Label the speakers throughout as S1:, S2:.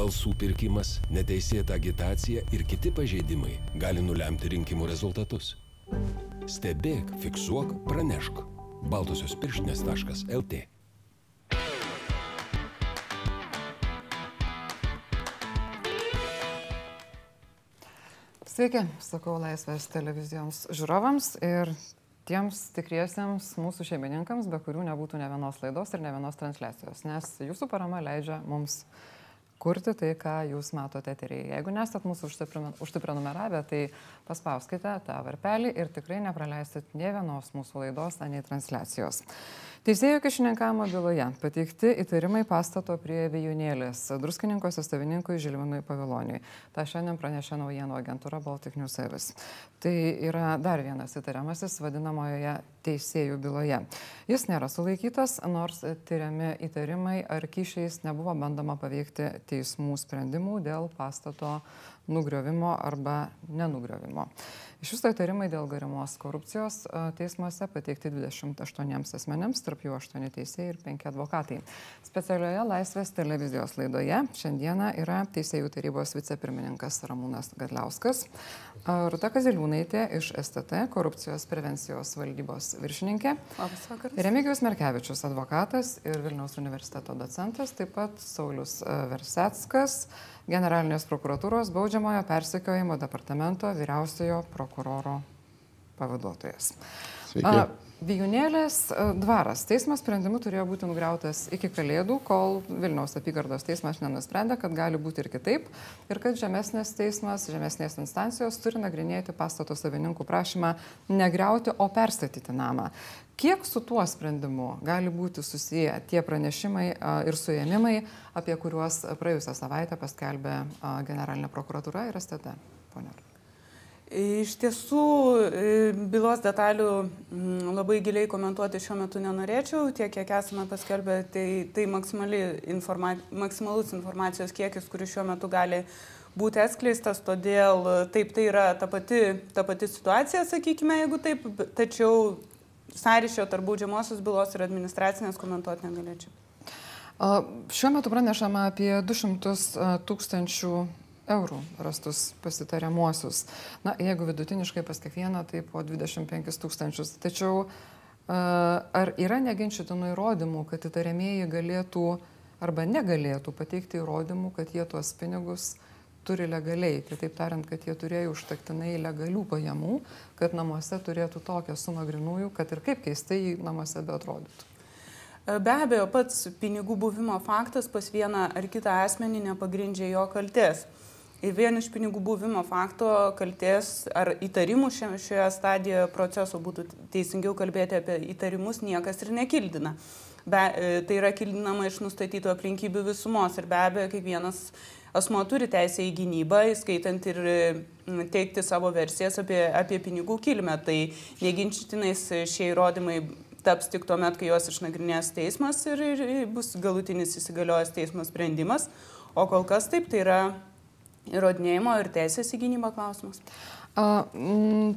S1: balsų pirkimas, neteisėta agitacija ir kiti pažeidimai gali nulemti rinkimų rezultatus. Stebėk, fiksuok, pranešk. Baltosios pirštinės.lt
S2: Sveiki, sakau Laisvės televizijos žiūrovams ir tiems tikriesiems mūsų šeimininkams, be kurių nebūtų ne vienos laidos ir ne vienos transliacijos, nes jūsų parama leidžia mums kurti tai, ką jūs matote eteryje. Jeigu nesat mūsų užsiprenumeravę, tai paspauskite tą varpelį ir tikrai nepraleisit ne vienos mūsų laidos, nei transliacijos. Teisėjo kišininkavimo byloje pateikti įtarimai pastato prie Vijūnėlės druskininkose savininkui Žilvinui Paviloniui. Ta šiandien pranešė naujienų agentūra Baltic News Service. Tai yra dar vienas įtariamasis vadinamojoje teisėjų byloje. Jis nėra sulaikytas, nors tyriami įtarimai ar kyšiais nebuvo bandoma paveikti teismų sprendimų dėl pastato nugriovimo arba nenugriovimo. Iš viso įtarimai dėl garimos korupcijos teismuose pateikti 28 asmenėms, tarp jų 8 teisėjai ir 5 advokatai. Specialioje Laisvės televizijos laidoje šiandieną yra Teisėjų tarybos vicepirmininkas Ramūnas Gadliauskas, Ruta Kaziliūnaitė iš STT korupcijos prevencijos valdybos viršininkė, Remigijus Merkevičius advokatas ir Vilniaus universiteto docentas, taip pat Saulis Versetskas generalinės prokuratūros baudžiamojo persekiojimo departamento vyriausiojo prokuroro pavaduotojas. Sveiki. Vijūnėlės dvaras teismo sprendimu turėjo būti nugriautas iki kalėdų, kol Vilniaus apygardos teismas nenusprendė, kad gali būti ir kitaip ir kad žemesnės teismas, žemesnės instancijos turi nagrinėti pastato savininkų prašymą negriauti, o perstatyti namą. Kiek su tuo sprendimu gali būti susiję tie pranešimai ir suėmimai, apie kuriuos praėjusią savaitę paskelbė generalinė prokuratūra ir STT? Pone.
S3: Iš tiesų, e, bylos detalių mm, labai giliai komentuoti šiuo metu nenorėčiau, tiek kiek esame paskelbę, tai, tai informa maksimalus informacijos kiekis, kuris šiuo metu gali būti atskleistas, todėl taip tai yra ta pati, ta pati situacija, sakykime, jeigu taip, tačiau sąryšio tarp baudžiamosios bylos ir administracinės komentuoti negalėčiau.
S2: Šiuo metu pranešama apie 200 tūkstančių eurų rastus pasitariamuosius. Na, jeigu vidutiniškai pas kiekvieną, tai po 25 tūkstančius. Tačiau ar yra neginčytinų įrodymų, kad įtariamieji galėtų arba negalėtų pateikti įrodymų, kad jie tuos pinigus turi legaliai. Kitaip tariant, kad jie turėjo užtektinai legalių pajamų, kad namuose turėtų tokią sumą grinųjų, kad ir kaip keistai namuose be atrodytų.
S3: Be abejo, pats pinigų buvimo faktas pas vieną ar kitą asmenį nepagrindžia jo kalties. Ir vien iš pinigų buvimo fakto kalties ar įtarimų šioje stadijoje proceso būtų teisingiau kalbėti apie įtarimus niekas ir nekildina. Be, e, tai yra kildinama iš nustatytų aplinkybių visumos ir be abejo kiekvienas asmo turi teisę į gynybą, įskaitant ir teikti savo versijas apie, apie pinigų kilmę. Tai neginčytinais šie įrodymai taps tik tuo met, kai juos išnagrinės teismas ir, ir bus galutinis įsigaliojęs teismo sprendimas. O kol kas taip, tai yra įrodinėjimo ir teisės į gynybą klausimas? A,
S2: mm,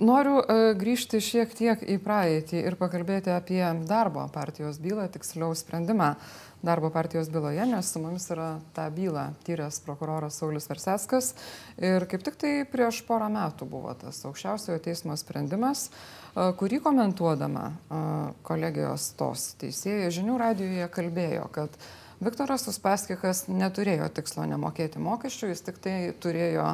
S2: noriu a, grįžti šiek tiek į praeitį ir pakalbėti apie darbo partijos bylą, tiksliau sprendimą darbo partijos byloje, nes su mumis yra tą bylą tyręs prokuroras Saulis Verseskas. Ir kaip tik tai prieš porą metų buvo tas aukščiausiojo teismo sprendimas, kurį komentuodama kolegijos tos teisėjai žinių radijoje kalbėjo, kad Viktoras Uspaskikas neturėjo tikslo nemokėti mokesčių, jis tik tai turėjo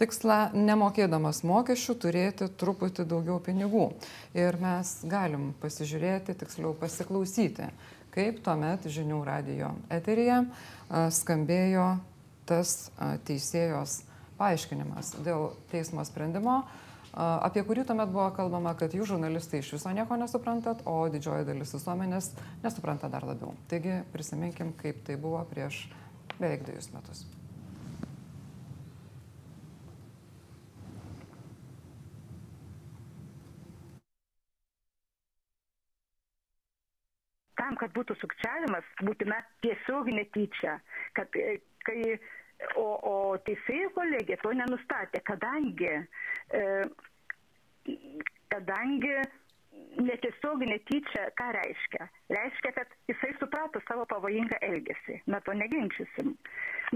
S2: tikslą nemokėdamas mokesčių turėti truputį daugiau pinigų. Ir mes galim pasižiūrėti, tiksliau pasiklausyti, kaip tuomet žinių radio eterija skambėjo tas teisėjos paaiškinimas dėl teismo sprendimo apie kurį tuomet buvo kalbama, kad jūs žurnalistai iš viso nieko nesuprantat, o didžioji dalis visuomenės nesupranta dar labiau. Taigi prisiminkim, kaip tai buvo prieš beveik dviejus metus.
S4: Tam, kad būtų sukčiavimas, būtina tiesioginė tyčia, kad kai O, o teisėjų kolegija to nenustatė, kadangi, e, kadangi netiesioginė tyčia, ką reiškia? Reiškia, kad jisai suprato savo pavojingą elgesį, mes to neginčysim.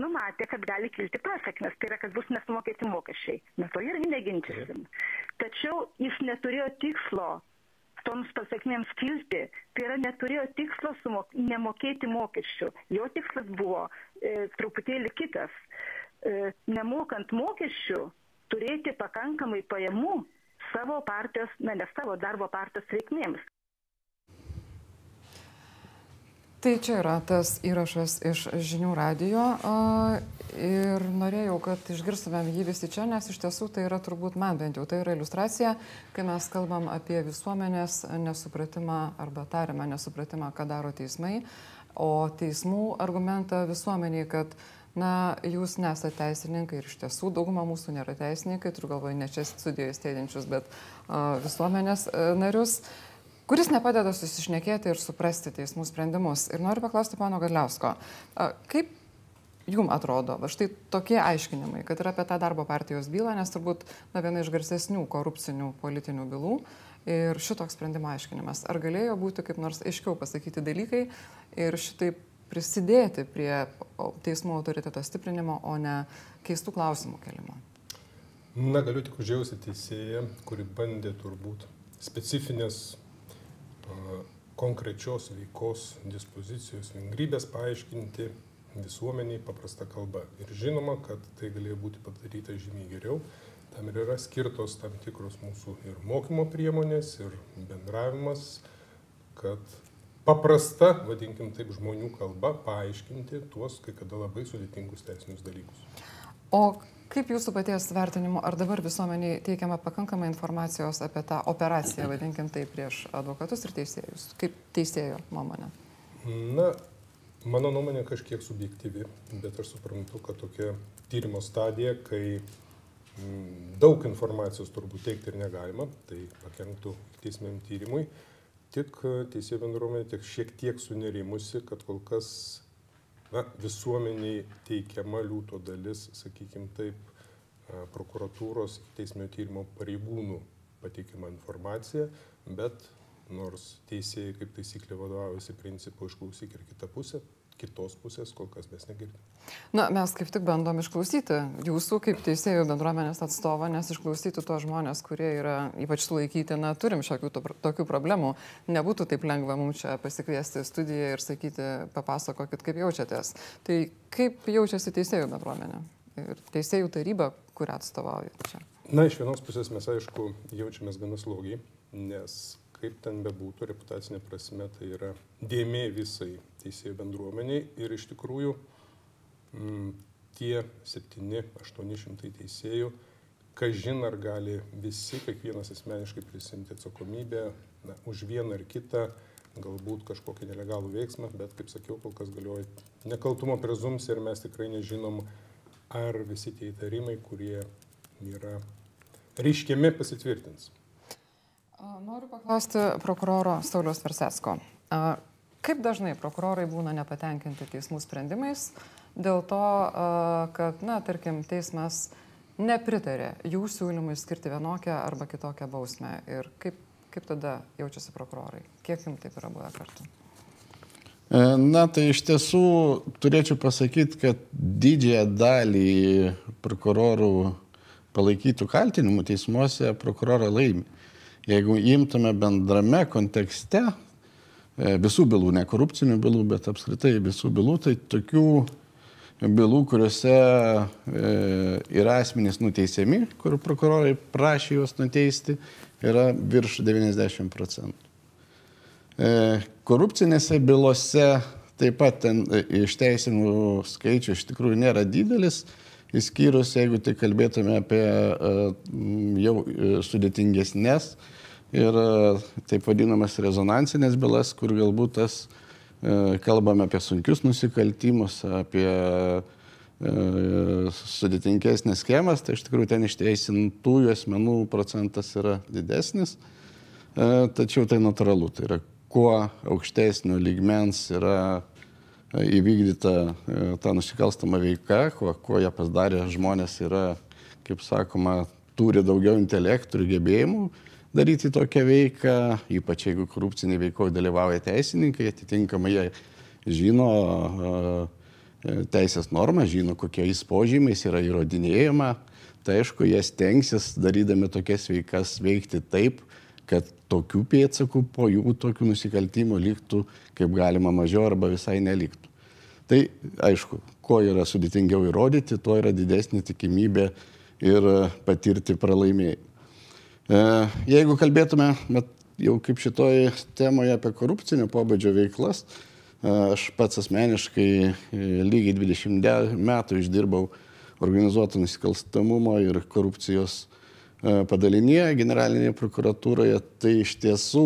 S4: Numatė, kad gali kilti pasiekmes, tai yra, kad bus nesumokėti mokesčiai, mes to irgi neginčysim. Tačiau jis neturėjo tikslo toms pasiekmėms kilti, tai yra neturėjo tikslo sumok, nemokėti mokesčių. Jo tikslas buvo e, truputėlį kitas. E, nemokant mokesčių, turėti pakankamai pajamų savo partijos, na ne savo darbo partijos reikmėms.
S2: Tai čia yra tas įrašas iš žinių radio ir norėjau, kad išgirstumėm jį visi čia, nes iš tiesų tai yra turbūt man bent jau tai yra iliustracija, kai mes kalbam apie visuomenės nesupratimą arba tariamą nesupratimą, ką daro teismai, o teismų argumentą visuomeniai, kad Na, jūs nesate teisininkai ir iš tiesų dauguma mūsų nėra teisininkai, turiu galvoje ne čia studijoje stėdinčius, bet uh, visuomenės uh, narius, kuris nepadeda susišnekėti ir suprasti teismų sprendimus. Ir noriu paklausti pano Gadliausko, kaip jum atrodo, va štai tokie aiškinimai, kad yra apie tą darbo partijos bylą, nes turbūt na, viena iš garsesnių korupcinių politinių bylų ir šitoks sprendimo aiškinimas. Ar galėjo būti kaip nors aiškiau pasakyti dalykai ir šitaip prisidėti prie teismų autoriteto stiprinimo, o ne keistų klausimų kelimo?
S5: Na, galiu tik užjausti teisėją, kuri bandė turbūt specifinės konkrečios veikos dispozicijos vingrybės paaiškinti visuomeniai paprasta kalba. Ir žinoma, kad tai galėjo būti padaryta žymiai geriau. Tam ir yra skirtos tam tikros mūsų ir mokymo priemonės, ir bendravimas, kad paprasta, vadinkim taip, žmonių kalba paaiškinti tuos kai kada labai sudėtingus teisinius dalykus.
S2: O kaip jūsų paties vertinimu, ar dabar visuomeniai teikiama pakankamai informacijos apie tą operaciją, vadinkim tai, prieš advokatus ir teisėjus? Kaip teisėjo nuomonė?
S5: Na, mano nuomonė kažkiek subjektyvi, bet aš suprantu, kad tokia tyrimo stadija, kai mm, daug informacijos turbūt teikti ir negalima, tai pakenktų teismėm tyrimui tik teisėjų bendruomenė tiek šiek tiek sunerimusi, kad kol kas na, visuomeniai teikiama liūto dalis, sakykime taip, prokuratūros teisminio tyrimo pareigūnų pateikiama informacija, bet nors teisėjai kaip taisyklė vadovaujasi principu išklausyk ir kitą pusę, kitos pusės kol kas mes negirdim.
S2: Na, mes kaip tik bandom išklausyti jūsų kaip teisėjų bendruomenės atstovą, nes išklausyti tuos žmonės, kurie yra ypač sulaikyti, na, turim šiokių to, tokių problemų. Nebūtų taip lengva mums čia pasikviesti studiją ir sakyti, papasakokit, kaip jaučiatės. Tai kaip jaučiasi teisėjų bendruomenė ir teisėjų taryba, kurią atstovaujate čia?
S5: Na, iš vienos pusės mes aišku jaučiamės gana slogiai, nes kaip ten bebūtų, reputacinė prasme tai yra dėmė visai teisėjų bendruomeniai ir iš tikrųjų m, mm, tie 7-800 teisėjų, kažin ar gali visi, kiekvienas asmeniškai prisimti atsakomybę na, už vieną ar kitą, galbūt kažkokį nelegalų veiksmą, bet kaip sakiau, kol kas galioja nekaltumo prezumcija ir mes tikrai nežinom, ar visi tie įtarimai, kurie yra reiškiami, pasitvirtins.
S2: Noriu paklausti prokuroro Saulius Versetsko. Kaip dažnai prokurorai būna nepatenkinti teismų sprendimais dėl to, kad, na, tarkim, teismas nepritarė jų siūlymui skirti vienokią arba kitokią bausmę ir kaip, kaip tada jaučiasi prokurorai? Kiek jums taip yra buvę kartu?
S6: E, na, tai iš tiesų turėčiau pasakyti, kad didžiąją dalį prokurorų palaikytų kaltinimų teismuose prokurorai laimi. Jeigu imtume bendrame kontekste e, visų bylų, ne korupcinių bylų, bet apskritai visų bylų, tai tokių bylų, kuriuose e, yra asmenys nuteisiami, kur prokurorai prašė juos nuteisti, yra virš 90 procentų. E, korupcinėse bylose taip pat ten išteisimų skaičius iš tikrųjų nėra didelis, Įskyrus, jeigu tai kalbėtume apie e, jau e, sudėtingesnės ir e, taip vadinamas rezonansinės bylas, kur galbūt tas kalbame apie sunkius nusikaltimus, apie sudėtingesnės schemas, tai iš tikrųjų ten išteisintųjų asmenų procentas yra didesnis, tačiau tai natūralu, tai yra kuo aukštesnio lygmens yra įvykdyta e, ta nusikalstama veika, kuo, kuo ją pasidarė žmonės yra, kaip sakoma, turi daugiau intelektų ir gebėjimų, daryti tokią veiką, ypač jeigu korupcinė veikoje dalyvauja teisininkai, atitinkamai jie žino teisės normą, žino, kokiais požymiais yra įrodinėjama. Tai aišku, jie stengsis, darydami tokias veikas, veikti taip, kad tokių pėdsakų po jų tokių nusikaltimų liktų kaip galima mažiau arba visai neliktų. Tai aišku, kuo yra sudėtingiau įrodyti, tuo yra didesnė tikimybė ir patirti pralaimėjimą. E, jeigu kalbėtume, bet jau kaip šitoje temoje apie korupcinio pobūdžio veiklas, e, aš pats asmeniškai e, lygiai 20 metų išdirbau organizuoto nusikalstamumo ir korupcijos padalinėje generalinėje prokuratūroje, tai iš tiesų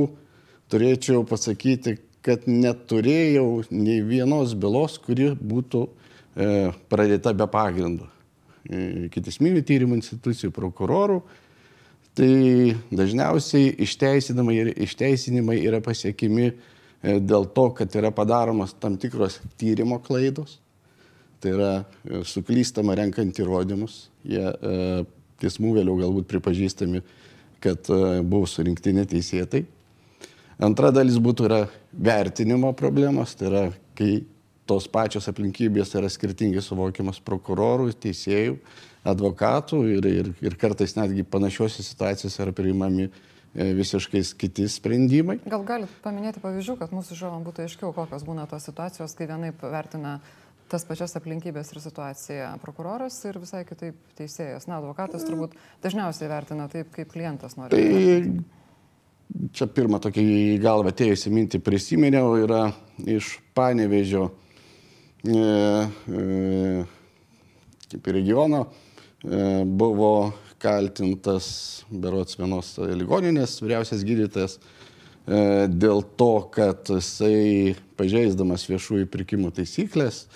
S6: turėčiau pasakyti, kad neturėjau nei vienos bylos, kuri būtų pradėta be pagrindo. Kitisminių tyrimų institucijų, prokurorų, tai dažniausiai išteisinimai yra pasiekimi e, dėl to, kad yra padaromas tam tikros tyrimo klaidos, tai yra e, suklystama renkant įrodymus, jie e, teismų vėliau galbūt pripažįstami, kad buvo surinkti neteisėtai. Antra dalis būtų yra vertinimo problemos, tai yra kai tos pačios aplinkybės yra skirtingai suvokiamas prokurorų, teisėjų, advokatų ir, ir, ir kartais netgi panašiose situacijose yra priimami e, visiškai kiti sprendimai.
S2: Gal galit paminėti pavyzdžių, kad mūsų žiūrovam būtų aiškiau, kokios būna tos situacijos, kai vienaip vertina tas pačias aplinkybės ir situaciją prokuroras ir visai kitaip teisėjas. Na, advokatas turbūt dažniausiai vertina taip, kaip klientas nori.
S6: Tai čia pirmą tokį į galvą atėjusi mintį prisiminiau, yra iš Panevežio e, e, kaip regiono E, buvo kaltintas berots vienos ligoninės vyriausias gydytojas e, dėl to, kad jisai pažeisdamas viešųjų pirkimų taisyklės,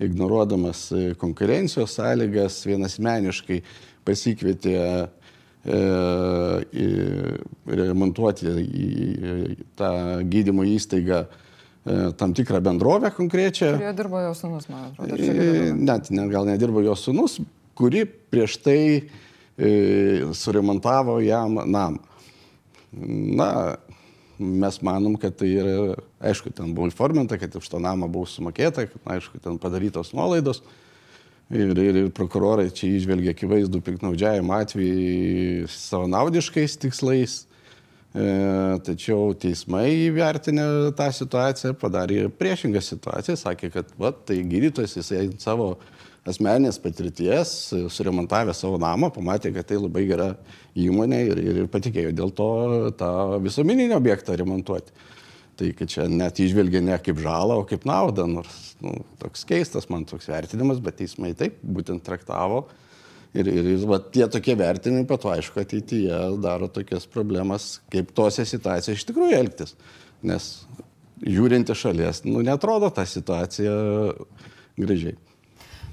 S6: ignoruodamas konkurencijos sąlygas, vienasmeniškai pasikvietė e, remontuoti į tą gydymo įstaigą tam tikrą bendrovę konkrečią.
S2: Kurioje dirbo jo sunus, man atrodo.
S6: Net, net gal nedirbo jo sunus, kuri prieš tai e, suremontavo jam namą. Na, mes manom, kad tai yra, aišku, ten buvo informinta, kad už tą namą buvo sumokėta, kad, aišku, ten padarytos nuolaidos. Ir, ir, ir prokurorai čia išvelgia akivaizdų piknaudžiavimą atvejį savanaudiškais tikslais. E, tačiau teismai įvertinę tą situaciją padarė priešingą situaciją, sakė, kad va, tai gydytojas jisai savo asmenės patirties, suremontavę savo namą, pamatė, kad tai labai gera įmonė ir, ir, ir patikėjo dėl to tą visuomeninį objektą remontuoti. Tai kad čia net išvelgia ne kaip žalą, o kaip naudą, nors nu, toks keistas man toks vertinimas, bet teismai taip būtent traktavo. Ir, ir, ir va, tie tokie vertinimai, pat aišku, ateityje daro tokias problemas, kaip tose situacijose iš tikrųjų elgtis. Nes žiūrinti šalies, nu, netrodo ta situacija gražiai.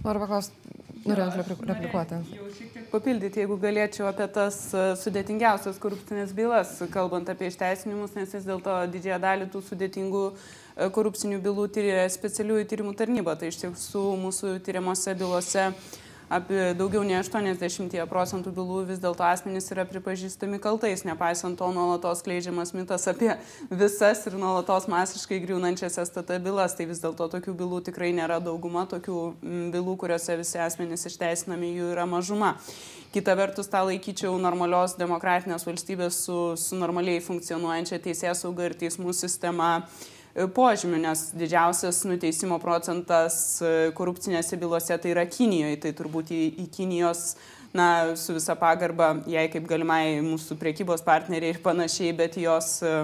S2: Noriu paklausti, norėjau replikuoti.
S3: Jau šiek tiek papildyti, jeigu galėčiau apie tas e, sudėtingiausias korupcinės bylas, kalbant apie išteisinimus, nes vis dėlto didžiąją dalį tų sudėtingų e, korupcinių bylų tyria specialiųjų tyrimų tarnyba. Tai iš tiesų mūsų tyriamose bylose apie daugiau nei 80 procentų bylų vis dėlto asmenys yra pripažįstami kaltais, nepaisant to nuolatos kleidžiamas mitas apie visas ir nuolatos masiškai griūnančias STT bylas, tai vis dėlto tokių bylų tikrai nėra dauguma, tokių bylų, kuriuose visi asmenys išteisinami, jų yra mažuma. Kita vertus, tą laikyčiau normalios demokratinės valstybės su, su normaliai funkcionuojančia teisės sauga ir teismų sistema požymių, nes didžiausias nuteisimo procentas e, korupcinėse bylose tai yra Kinijoje, tai turbūt į, į Kinijos, na, su visa pagarba, jai kaip galimai mūsų priekybos partneriai ir panašiai, bet jos e,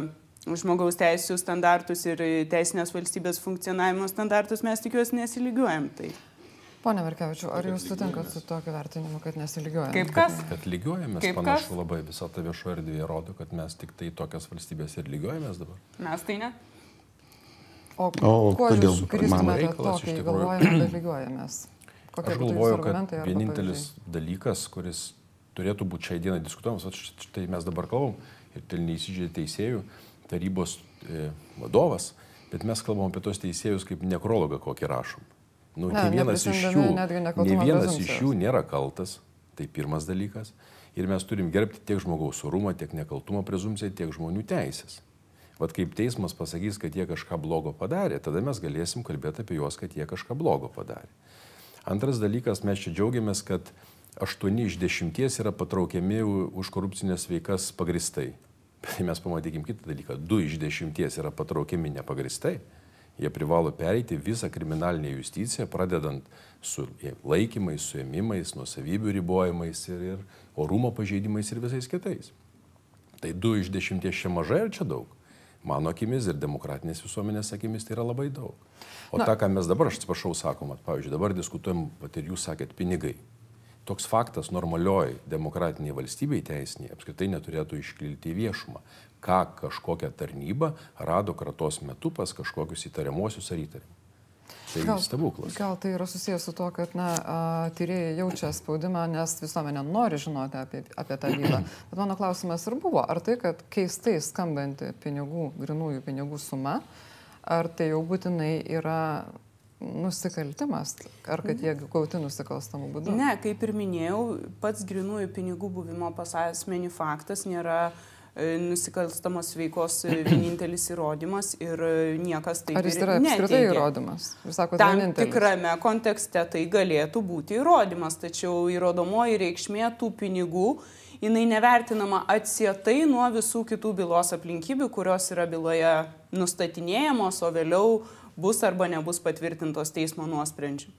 S3: žmogaus teisų standartus ir teisinės valstybės funkcionavimo standartus mes tikiuosi nesilygiuojam. Tai.
S2: Pone Verkevičiu, ar jūs sutinkat su tokiu vertinimu, kad nesilygiuojame?
S3: Kaip kas?
S7: Kad lygiuojamės,
S3: Kaip
S7: panašu
S3: kas?
S7: labai visą tą viešo erdvėje rodo, kad mes tik tai tokias valstybės ir lygiuojamės dabar.
S3: Mes tai ne.
S2: O,
S6: O
S2: kuo
S6: kodėl
S2: jūs
S6: mano
S2: grįstumėte
S7: reikalas
S2: to,
S7: iš
S2: kai
S7: tikrųjų?
S2: galvojame, kad lygiuojamės? Kokie
S7: Aš galvoju, kad vienintelis
S2: pavyzdžiai?
S7: dalykas, kuris turėtų būti šiai dienai diskutuojamas, štai mes dabar kalbam, ir tai neįsižeidė teisėjų tarybos e, vadovas, bet mes kalbam apie tos teisėjus kaip nekrologą, kokį rašom. Nu,
S2: Ne,
S7: ne, vienas iš jų, ne vienas iš jų nėra kaltas, Tai pirmas dalykas. Ir mes turim gerbti tiek žmogaus orumą, tiek nekaltumo prezumciją, tiek žmonių teisės. Vat kaip teismas pasakys, kad jie kažką blogo padarė, tada mes galėsim kalbėti apie juos, kad jie kažką blogo padarė. Antras dalykas, mes čia džiaugiamės, kad 8 iš 10 yra patraukiami už korupcinės veikas pagristai. Bet mes pamatykim kitą dalyką, 2 iš 10 yra patraukiami nepagristai. Jie privalo pereiti visą kriminalinę justiciją, pradedant su laikymais, suėmimais, nuosavybių ribojimais ir, ir orumo pažeidimais ir visais kitais. Tai 2 iš 10 čia mažai ar čia daug? Mano akimis ir demokratinės visuomenės akimis tai yra labai daug. O Na. tą, ką mes dabar, aš atsiprašau, sakom, at, pavyzdžiui, dabar diskutuojam, pat ir jūs sakėt, pinigai. Toks faktas normalioj demokratiniai valstybei teisiniai apskritai neturėtų iškilti į viešumą. Ką kažkokia tarnyba rado kratos metu pas kažkokius įtariamuosius ar įtariamus. Tai gal, stebuklas.
S2: Gal tai yra susijęs su to, kad na, tyrėjai jaučia spaudimą, nes visuomenė nori žinoti apie, apie tą bylą. Bet mano klausimas ir buvo, ar tai, kad keistai skambanti pinigų, grinųjų pinigų suma, ar tai jau būtinai yra nusikaltimas, ar kad jie gauti nusikalstamų būdų?
S3: Ne, kaip ir minėjau, pats grinųjų pinigų buvimo pas asmenį faktas nėra uh, nusikalstamos veikos e, vienintelis įrodymas ir e, niekas tai
S2: Ar jis yra apskritai įrodymas? Sakote,
S3: tam tikrame kontekste tai galėtų būti įrodymas, tačiau įrodomoji reikšmė tų pinigų jinai nevertinama atsietai nuo visų kitų bylos aplinkybių, kurios yra byloje nustatinėjamos, o vėliau bus arba nebus patvirtintos teismo nuosprendžių.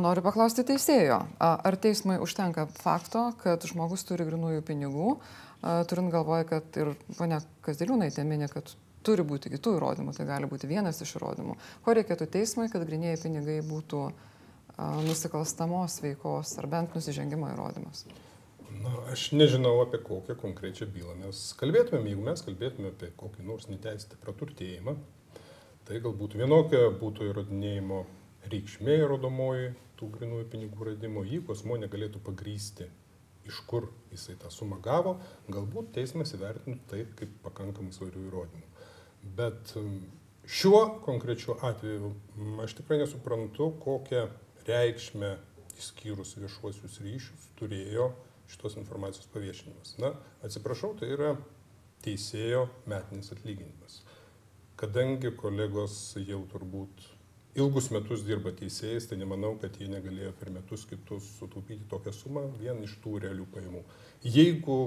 S2: Noriu paklausti teisėjo, ar teismai užtenka fakto, kad žmogus turi grinųjų pinigų, turint galvoje, kad ir ponia Kazdėliūnaitė minė, kad turi būti kitų įrodymų, tai gali būti vienas iš įrodymų. Ko reikėtų teismui, kad grinėjai pinigai būtų nusikalstamos veikos ar bent nusižengimo įrodymas?
S5: Na, aš nežinau apie kokią konkrečią bylą mes kalbėtumėm. Jeigu mes kalbėtume apie kokį nors neteisėtą praturtėjimą, tai galbūt vienokia būtų įrodinėjimo reikšmė įrodomoji tų grinųjų pinigų radimo, jeigu asmo negalėtų pagrysti iš kur jisai tą sumą gavo, galbūt teismas įvertintų tai kaip pakankamai svarių įrodymų. Bet um, šiuo konkrečiu atveju aš tikrai nesuprantu, kokią reikšmę išskyrus viešuosius ryšius turėjo šitos informacijos paviešinimas. Na, atsiprašau, tai yra teisėjo metinis atlyginimas. Kadangi kolegos jau turbūt ilgus metus dirba teisėjais, tai nemanau, kad jie negalėjo per metus kitus sutaupyti tokią sumą vien iš tų realių pajamų. Jeigu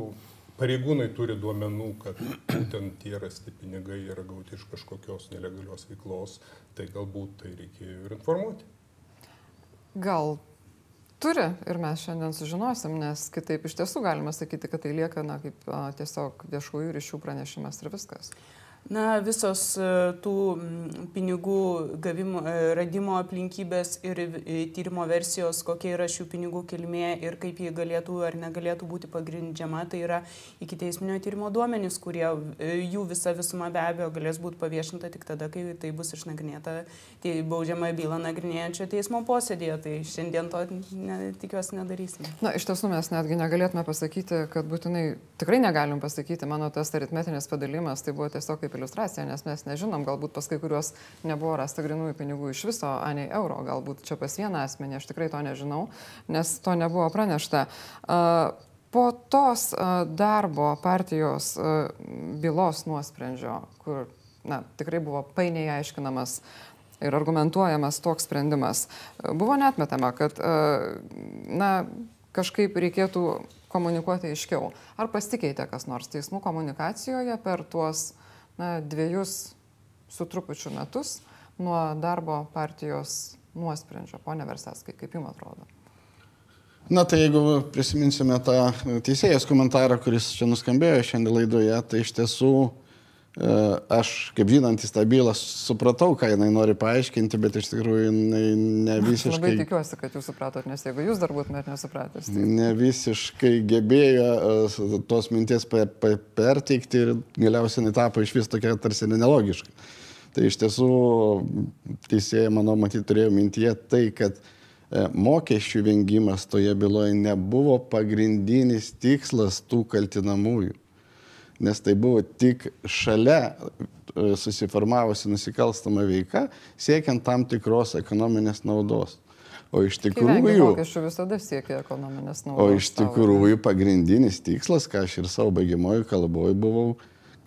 S5: pareigūnai turi duomenų, kad būtent tie rasti pinigai yra gauti iš kažkokios nelegalios veiklos, tai galbūt tai reikėjo ir informuoti.
S2: Gal turi ir mes šiandien sužinosim, nes kitaip iš tiesų galima sakyti, kad tai lieka na, kaip a, tiesiog viešųjų ryšių pranešimas ir viskas.
S3: Na, visos e, tų pinigų gavimo, e, radimo aplinkybės ir e, tyrimo versijos, kokia yra šių pinigų kilmė ir kaip jie galėtų ar negalėtų būti pagrindžiama, tai yra iki teisminio tyrimo duomenys, kurie jų visa visuma be abejo galės būti paviešinta tik tada, kai tai bus išnagrinėta tai baudžiamą bylą nagrinėjančio teismo posėdėje. Tai šiandien to ne, tikiuosi nedarysime.
S2: Na, iš tiesų mes netgi negalėtume pasakyti, kad būtinai, tikrai negalim pasakyti, mano tas aritmetinis padalymas tai buvo tiesiog kaip iliustracija, nes mes nežinom, galbūt pas kai kuriuos nebuvo rasta grinųjų pinigų iš viso, a nei euro, galbūt čia pas vieną asmenį, aš tikrai to nežinau, nes to nebuvo pranešta. Po tos darbo partijos bylos nuosprendžio, kur na, tikrai buvo painiai aiškinamas ir argumentuojamas toks sprendimas, buvo netmetama, kad na, kažkaip reikėtų komunikuoti aiškiau. Ar pasikeitė kas nors teismų komunikacijoje per tuos na, dviejus su trupučiu metus nuo darbo partijos nuosprendžio. Pone Verseskai, kaip jums atrodo?
S6: Na tai jeigu prisiminsime tą teisėjas komentarą, kuris čia nuskambėjo šiandien laidoje, tai iš tiesų uh, aš, kaip žinantis tą bylą, supratau, ką jinai nori paaiškinti, bet iš tikrųjų jinai ne visiškai... Aš
S2: labai tikiuosi, kad jūs supratot, nes jeigu jūs dar būtumėt nesupratęs. Tai...
S6: Ne visiškai gebėjo e, tos minties perteikti ir galiausiai jinai tapo iš vis tokia tarsi nelogiška. Tai iš tiesų teisėja, manau, matyti turėjo mintyje tai, kad e, mokesčių vengimas toje byloje nebuvo pagrindinis tikslas tų kaltinamųjų nes tai buvo tik šalia e, susiformavusi nusikalstama veika, siekiant tam tikros ekonominės naudos. O iš tikrųjų,
S2: mokesčių visada siekia ekonominės naudos.
S6: o iš tikrųjų pagrindinis tikslas, ką aš ir savo baigiamojo kalboje buvau,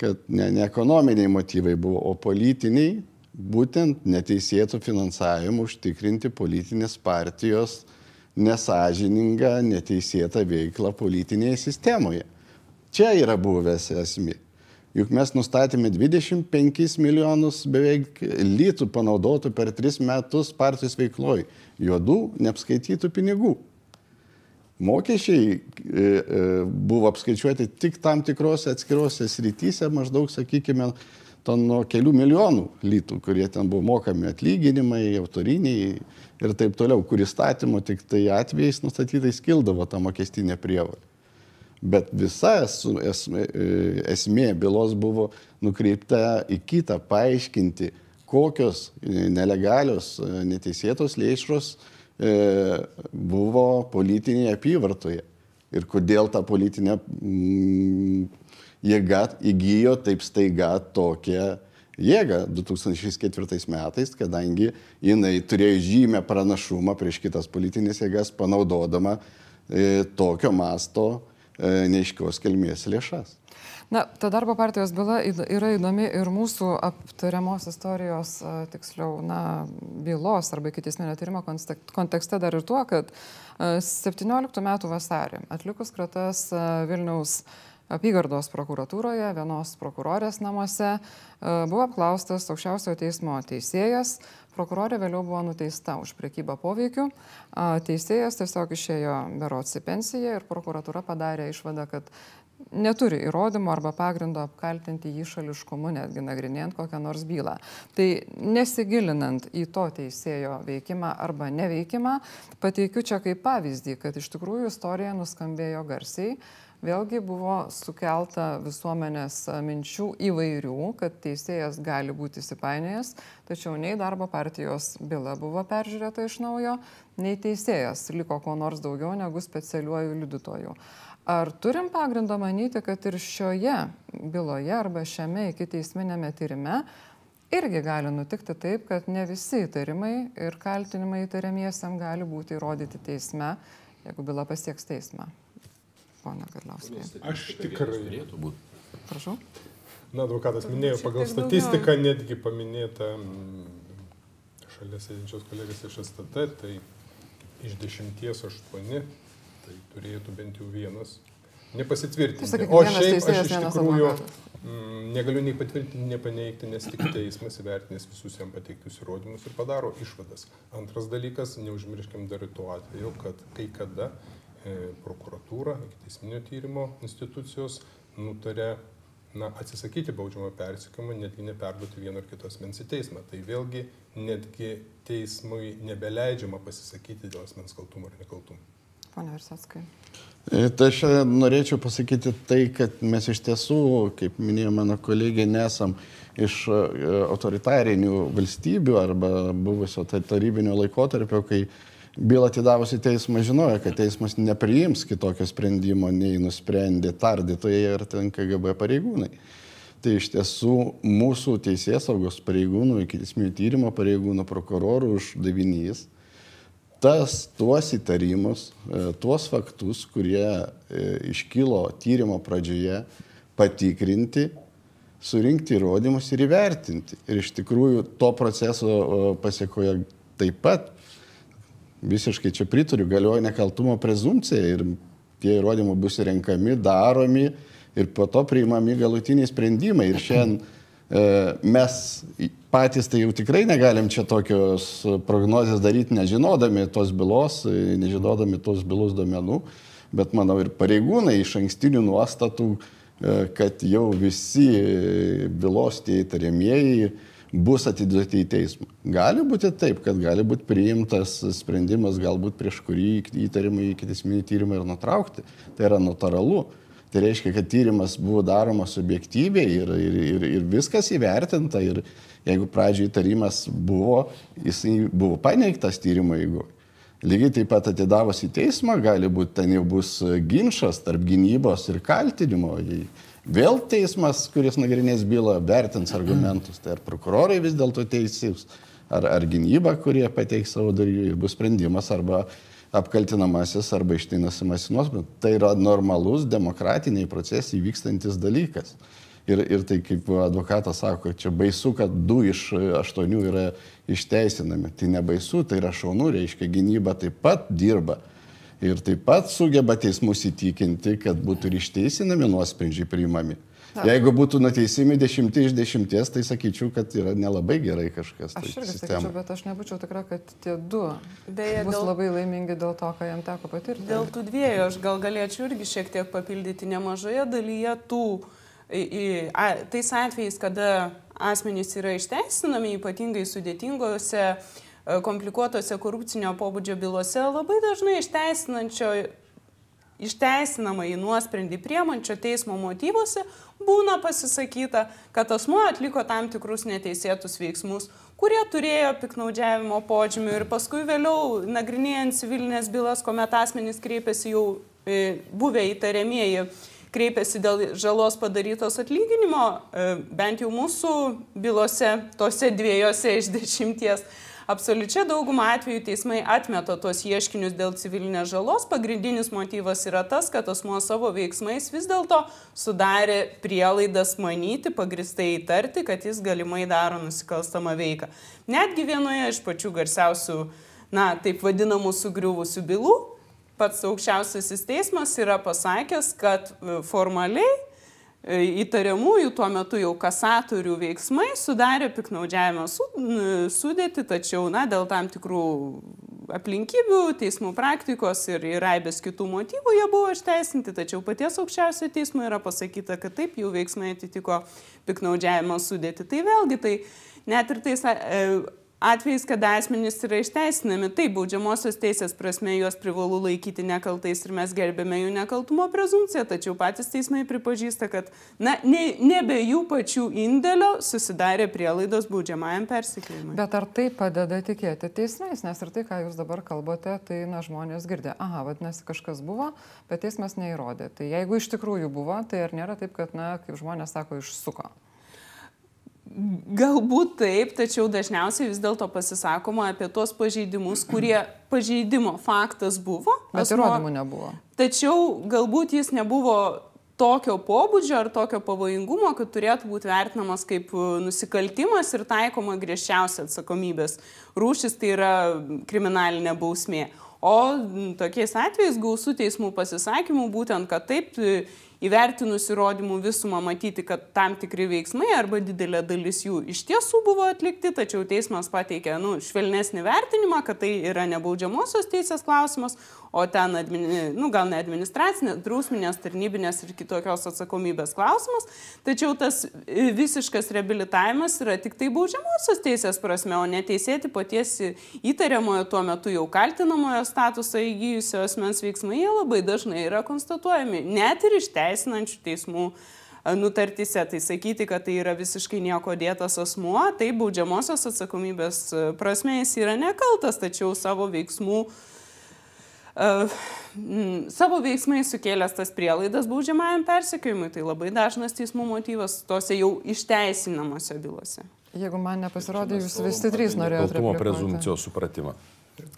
S6: kad ne, ne ekonominiai motyvai buvo, o politiniai, būtent neteisėtų finansavimų užtikrinti politinės partijos nesažiningą, neteisėtą veiklą politinėje sistemoje. Čia yra buvęs esmė. Juk mes nustatėme 25 milijonus beveik litų panaudotų per 3 metus partijos veikloj. Juodų, neapskaitytų pinigų. Mokesčiai e, e, buvo apskaičiuoti tik tam tikrose atskirose srityse, maždaug, sakykime, to nuo kelių milijonų litų, kurie ten buvo mokami atlyginimai, autoriniai ir taip toliau, kur įstatymo tik tai atvejais nustatytais kildavo ta mokestinė prievalė. Bet visa esmė, e, esmė bylos buvo nukreipta į kitą, paaiškinti, kokios e, nelegalios, e, neteisėtos lėšos buvo politinėje apyvartoje. Ir kodėl ta politinė mm, jėga įgyjo taip staiga tokią jėgą 2004 metais, kadangi jinai turėjo žymę pranašumą prieš kitas politinės jėgas, panaudodama tokio masto neiškios kelmės lėšas.
S2: Na, ta darbo partijos byla yra įdomi ir mūsų aptariamos istorijos, a, tiksliau, na, bylos arba ikiteisminio tyrimo kontekste dar ir tuo, kad a, 17 metų vasarį atlikus kratas Vilniaus apygardos prokuratūroje, vienos prokurorės namuose, a, buvo apklaustas aukščiausiojo teismo teisėjas. Prokurorė vėliau buvo nuteista už priekybą poveikiu. Teisėjas tiesiog išėjo berots į pensiją ir prokuratūra padarė išvadą, kad neturi įrodymų arba pagrindo apkaltinti jį šališkumu, netgi nagrinėjant kokią nors bylą. Tai nesigilinant į to teisėjo veikimą arba neveikimą, pateikiu čia kaip pavyzdį, kad iš tikrųjų istorija nuskambėjo garsiai. Vėlgi buvo sukelta visuomenės a, minčių įvairių, kad teisėjas gali būti įsipainėjęs, tačiau nei darbo partijos byla buvo peržiūrėta iš naujo, nei teisėjas liko ko nors daugiau negu specialiuoju liudytoju. Ar turim pagrindo manyti, kad ir šioje byloje arba šiame iki teisminėme tyrime irgi gali nutikti taip, kad ne visi įtarimai ir kaltinimai įtariamiesiam gali būti įrodyti teisme, jeigu byla pasieks teismą? Pone Karlauskai,
S5: Aš tikrai.
S2: Prašau.
S5: Na, advokatas minėjo, pagal statistiką netgi paminėta mm, šalia sėdinčios kolegės iš STT, tai iš dešimties aštuoni, tai turėtų bent jau vienas nepasitvirtinti.
S2: sakykime,
S5: O šiaip aš iš tikrųjų
S2: advokatas.
S5: mm, negaliu nei patvirtinti, nei paneigti, nes tik teismas įvertinęs visus jam pateiktus įrodymus ir padaro išvadas. Antras dalykas, neužmirškim dar tuo atveju, kad kai kada prokuratūra, teisminio tyrimo institucijos nutarė na, atsisakyti baudžiamo persikimo, netgi neperduoti vieno ar kito asmens į teismą. Tai vėlgi netgi teismui nebeleidžiama pasisakyti dėl asmens kaltumo ar nekaltumo.
S2: Pone Virsetskai.
S6: E, Tai aš norėčiau pasakyti tai, kad mes iš tiesų, kaip minėjo mano kolegė, nesam iš e, autoritarinių valstybių arba buvusio ta- tarybinio laikotarpio, kai bylą atidavusi teismą žinojo, kad teismas nepriims kitokio sprendimo, nei nusprendė tardytojai ar ten KGB pareigūnai. Tai iš tiesų mūsų teisės saugos pareigūnų, iki teisminio tyrimo pareigūnų, prokurorų uždavinys tas, tuos įtarimus, e, tuos faktus, kurie e, iškilo tyrimo pradžioje, patikrinti, surinkti įrodymus ir įvertinti. Ir iš tikrųjų to proceso e, pasiekoje taip pat visiškai čia pritariu, galioja nekaltumo prezumcija ir tie įrodymai bus renkami, daromi ir po to priimami galutiniai sprendimai. Ir šiandien e, mes patys tai jau tikrai negalim čia tokios prognozijas daryti, nežinodami tos bylos, nežinodami tos bylos domenų, bet manau ir pareigūnai iš ankstinių nuostatų, e, kad jau visi bylos tie įtariamieji bus atiduoti į teismą. Gali būti taip, kad gali būti priimtas sprendimas, galbūt prieš kurį įtarimai iki teisminį tyrimą ir nutraukti. Tai yra notaralu. Tai reiškia, kad tyrimas buvo daromas subjektyviai ir, ir, ir, ir viskas įvertinta. Ir jeigu pradžioje įtarimas buvo, jisai buvo paneigtas tyrimo eigoje. Lygiai taip pat atidavus į teismą gali būti, ten jau bus ginčas tarp gynybos ir kaltinimo. Vėl teismas, kuris nagrinės bylą, vertins argumentus. Tai ar prokurorai vis dėlto teisys, ar, ar gynyba, kurie pateiks savo dalyvių ir bus sprendimas arba apkaltinamasis arba išteinasimas į nuosprendį. Tai yra normalus demokratiniai procesai vykstantis dalykas. Ir, ir tai kaip advokatas sako, čia baisu, kad du iš aštuonių yra išteisinami. Tai nebaisu, tai yra šaunu, reiškia, gynyba taip pat dirba. Ir taip pat sugeba teismus įtikinti, kad būtų ir išteisinami nuosprendžiai priimami. Ta. Jeigu būtų nuteisimi dešimti iš dešimties, tai sakyčiau, kad yra nelabai gerai kažkas.
S2: Aš tai irgi sistema. sakyčiau, bet aš nebūčiau tikra, kad tie du Beje, bus dėl, labai laimingi dėl to, ką jam teko patirti.
S3: Dėl tų dviejų aš gal galėčiau irgi šiek tiek papildyti nemažoje dalyje tų, į, į, a, tais atvejais, kada asmenys yra išteisinami, ypatingai sudėtingose, komplikuotose korupcinio pobūdžio bylose, labai dažnai išteisinančio išteisinama į nuosprendį priemančio teismo motyvuose būna pasisakyta, kad asmuo atliko tam tikrus neteisėtus veiksmus, kurie turėjo piknaudžiavimo požymių ir paskui vėliau nagrinėjant civilinės bylas, kuomet asmenys kreipiasi jau e, buvę įtariamieji kreipiasi dėl žalos padarytos atlyginimo, e, bent jau mūsų bylose, tose dviejose iš dešimties Absoliučia dauguma atvejų teismai atmeta tuos ieškinius dėl civilinės žalos. Pagrindinis motyvas yra tas, kad asmuo savo veiksmais vis dėlto sudarė prielaidas manyti, pagristai įtarti, kad jis galimai daro nusikalstamą veiką. Netgi vienoje iš pačių garsiausių, na, taip vadinamų sugriuvusių bylų, pats aukščiausiasis teismas yra pasakęs, kad e, formaliai įtariamųjų tuo metu jau kasatorių veiksmai sudarė piknaudžiavimo sudėti, tačiau na, dėl tam tikrų aplinkybių, teismų praktikos ir, ir aibės kitų motyvų jie buvo išteisinti, tačiau paties aukščiausio teismo yra pasakyta, kad taip jų veiksmai atitiko piknaudžiavimo sudėti. Tai vėlgi tai net ir tais e, atvejais, kada asmenys yra išteisinami, taip, baudžiamosios teisės prasme juos privalu laikyti nekaltais ir mes gerbėme jų nekaltumo prezumciją, tačiau patys teismai pripažįsta, kad na, ne, nebe jų pačių indėlio susidarė prielaidos baudžiamajam persikėjimui.
S2: Bet ar tai padeda tikėti teismais, nes ir tai, ką jūs dabar kalbate, tai na, žmonės girdė, aha, vadinasi, kažkas buvo, bet teismas neįrodė. Tai jeigu iš tikrųjų buvo, tai ar nėra taip, kad, na, kaip žmonės sako, išsuko?
S3: Galbūt taip, tačiau dažniausiai vis dėlto pasisakoma apie tuos pažeidimus, kurie pažeidimo faktas buvo.
S2: Bet įrodymų nebuvo.
S3: Tačiau galbūt jis nebuvo tokio pobūdžio ar tokio pavojingumo, kad turėtų būti vertinamas kaip nusikaltimas ir taikoma griežčiausia atsakomybės rūšis, tai yra kriminalinė bausmė. O tokiais atvejais gausų teismų pasisakymų būtent, kad taip įvertinus įrodymų visumą matyti, kad tam tikri veiksmai arba didelė dalis jų iš tiesų buvo atlikti, tačiau teismas pateikė nu, švelnesnį vertinimą, kad tai yra nebaudžiamosios teisės klausimas, o ten, admini, nu, gal ne administracinės, drausminės, tarnybinės ir kitokios atsakomybės klausimas, tačiau tas visiškas reabilitavimas yra tik tai baudžiamosios teisės prasme, o neteisėti paties įtariamojo tuo metu jau kaltinamojo statusą įgyjusio asmens veiksmai, jie labai dažnai yra konstatuojami, net ir iš teisinančių teismų nutartyse. Tai sakyti, kad tai yra visiškai nieko dėtas asmuo, tai baudžiamosios atsakomybės prasme jis yra nekaltas, tačiau savo veiksmų uh, savo veiksmais sukėlęs tas prielaidas baudžiamajam persekiojimui. Tai labai dažnas teismų motyvas tose jau išteisinamose bylose.
S2: Jeigu man nepasirodė, jūs visi trys norėjote.
S7: Nekaltumo prezumcijos supratimą.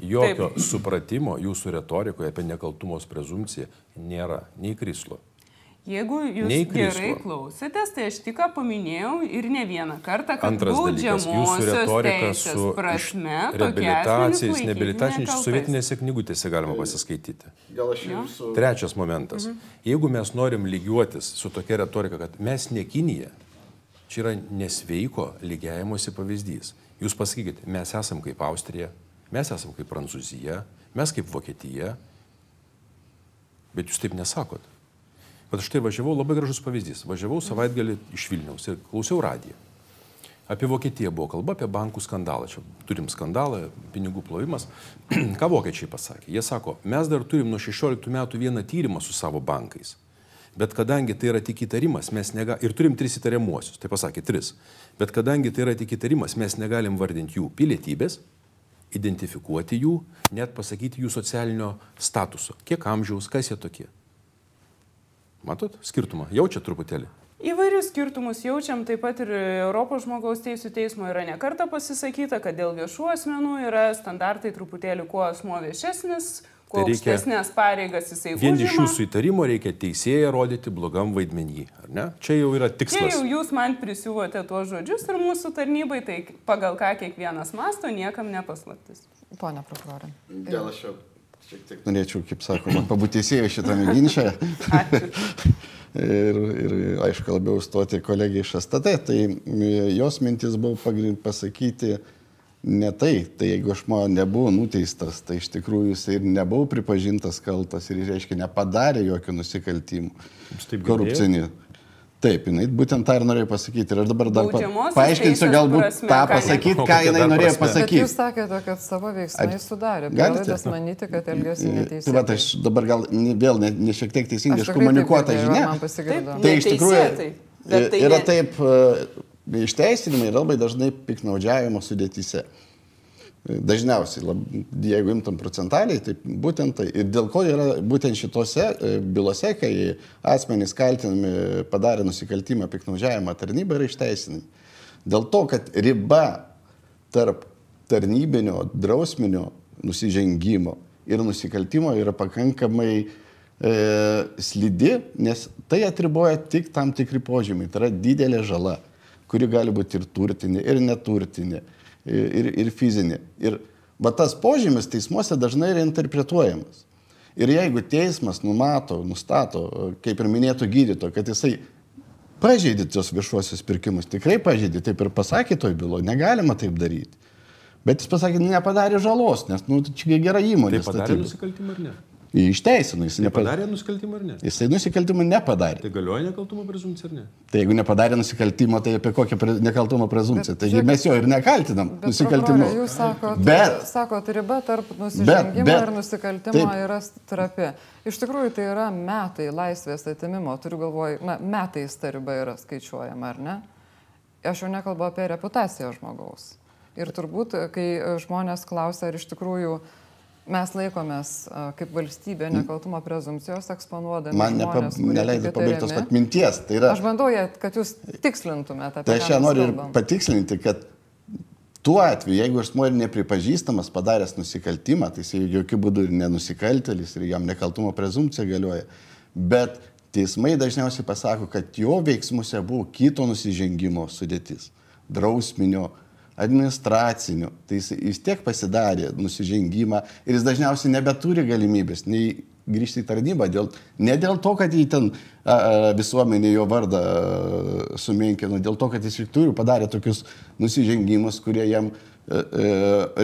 S7: Jokio Taip. supratimo jūsų retorikoje apie nekaltumos prezumciją nėra nei krislo.
S3: Jeigu jūs gerai klausėtės, tai aš tik paminėjau ir ne vieną kartą, kad
S7: Antras dalykas, jūsų retorika su
S3: prasme,
S7: reabilitacijais, neabilitacijais, sovietinėse knygutėse galima pasiskaityti.
S6: Gal aš jūsų.
S7: Trečias momentas. Mhm. Jeigu mes norim lygiuotis su tokia retorika, kad mes ne Kinija, čia yra nesveiko lygiavimuose pavyzdys. Jūs pasakykite, mes esam kaip Austrija, mes esam kaip Prancūzija, mes kaip Vokietija, bet jūs taip nesakot. Bet štai važiavau, labai gražus pavyzdys. Važiavau savaitgalį iš Vilniaus ir klausiau radiją. Apie Vokietiją buvo kalba, apie bankų skandalą. Čia turim skandalą, pinigų plovimas. Ką vokiečiai pasakė? Jie sako, mes dar turim nuo 16 metų vieną tyrimą su savo bankais. Bet kadangi tai yra tik įtarimas, mes negalime, ir turim tris įtariamuosius, tai pasakė tris, bet kadangi tai yra tik įtarimas, mes negalim vardinti jų pilietybės, identifikuoti jų, net pasakyti jų socialinio statuso, kiek amžiaus, kas jie tokie. Matot skirtumą? Jaučia truputėlį?
S3: Įvairius skirtumus jaučiam, taip pat ir Europos žmogaus teisų teismo yra nekarta pasisakyta, kad dėl viešų asmenų yra standartai truputėlį kuo asmo viešesnis, kuo
S7: Tai
S3: aukštesnės pareigas jisai
S7: Vien iš
S3: užima.
S7: jūsų įtarimo reikia teisėją rodyti blogam vaidmenį, ar ne? Čia jau yra
S3: Čia
S7: tikslas.
S3: jau jūs man prisiuvote tuos žodžius ir mūsų tarnybai, tai pagal ką kiekvienas masto, niekam nepaslaptis.
S2: Pone prokurorė.
S6: Gal aš jau šiek tiek norėčiau, kaip sakoma, pabūti teisėjų šitame ginče. ir, ir, aišku, labiau stoti kolegiją iš STT. Tai e, jos mintis buvo pagrind pasakyti ne tai. Tai jeigu aš man nebuvo nuteistas, tai iš tikrųjų jis ir nebuvo pripažintas kaltas ir, reiškia, nepadarė jokių nusikaltimų. Korupcinį. Taip, jinai būtent tą ir norėjo pasakyti. Ir aš dabar dar pa, paaiškinsiu galbūt
S3: prasme,
S6: tą pasakyti, ką jinai norėjo
S7: prasme?
S2: Bet
S6: pasakyti.
S2: jūs sakėte, kad savo veiksmais sudarė.
S6: Galite?
S2: Manyti, kad elgėsi
S6: Tai
S2: neteisėtai.
S6: va, aš dabar gal ne- vėl ne, ne šiek tiek teisingai iškomunikuota žinia.
S3: Taip.
S6: Tai iš tikrųjų
S3: bet tai
S6: yra
S3: ne-
S6: taip, e, išteisinimai yra labai dažnai piknaudžiavimo sudėtyse. E, Dažniausiai, lab, jeigu imtam procentaliai, tai būtent tai. Ir dėl ko yra būtent šitose e, bylose, kai asmenys kaltinami padarė nusikaltimą piknaudžiavimą tarnybą, yra išteisinami. Dėl to, kad riba tarp tarnybinio, drausminio nusižengimo ir nusikaltimo yra pakankamai e, slidi, nes tai atriboja tik tam tikri požymiai. Tai yra didelė žala, kuri gali būti ir turtinė, ir neturtinė, ir, ir fizinė. Ir va tas požymis teismuose dažnai yra interpretuojamas. Ir jeigu teismas numato, nustato, kaip ir minėtų gydyto, kad jisai pažeidė tos viešuosius pirkimus, tikrai pažeidė, taip ir pasakė toj bylo, negalima taip daryti. Bet jis pasakė, nepadarė žalos, nes nu, čia gera įmonė.
S7: Tai padarė nusikaltimą ar ne?
S6: Išteisino, jis
S7: Tai
S6: nepadarė.
S7: padarė nusikaltimą ar ne?
S6: Jisai nusikaltimą nepadarė.
S7: Tai galioja nekaltumo prezumcija ar ne?
S6: Tai jeigu nepadarė nusikaltimo, tai apie kokią pre, nekaltumo prezumciją.
S2: Bet
S6: Taigi
S2: žiūrėkit,
S6: mes jo ir nekaltinam
S2: Bet,
S6: nusikaltimu.
S2: Jūs sakot,
S6: Bet-
S2: sakot, riba tarp nusižengimo
S6: bet-
S2: ir nusikaltimo
S6: taip.
S2: yra trapi. Iš tikrųjų, tai yra metai laisvės atimimo, turiu galvoj, na, metais ta riba yra skaičiuojama, ar ne? Aš jau nekalbu apie reputaciją žmogaus. Ir turbūt, kai žmonės klausia, ar iš tikrųjų mes laikomės kaip valstybė nekaltumo prezumcijos eksponuodami.
S6: Man nepa, neleidai pabaigti tos
S2: įtariami.
S6: pat minties. Tai yra,
S2: Aš bandau, ją- kad jūs tikslintumėte
S6: Tai aš
S2: mes
S6: noriu ir patikslinti, kad tuo atveju, jeigu asmuo yra nepripažįstamas padaręs nusikaltimą, tai jis jokių būdų ir nenusikaltelis ir jam nekaltumo prezumcija galioja. Bet teismai dažniausiai pasako, kad jo veiksmuose buvo kito nusižengimo sudėtis - drausminio, administracinio. Tai jis vis tiek pasidarė nusižengimą ir jis dažniausiai nebeturi galimybės nei grįžti į tarnybą, dėl, ne dėl to, kad jį ten a, a, visuomenė jo vardą a, sumenkino, dėl to, kad jis iš tikrųjų padarė tokius nusižengimus, kurie jam a, a,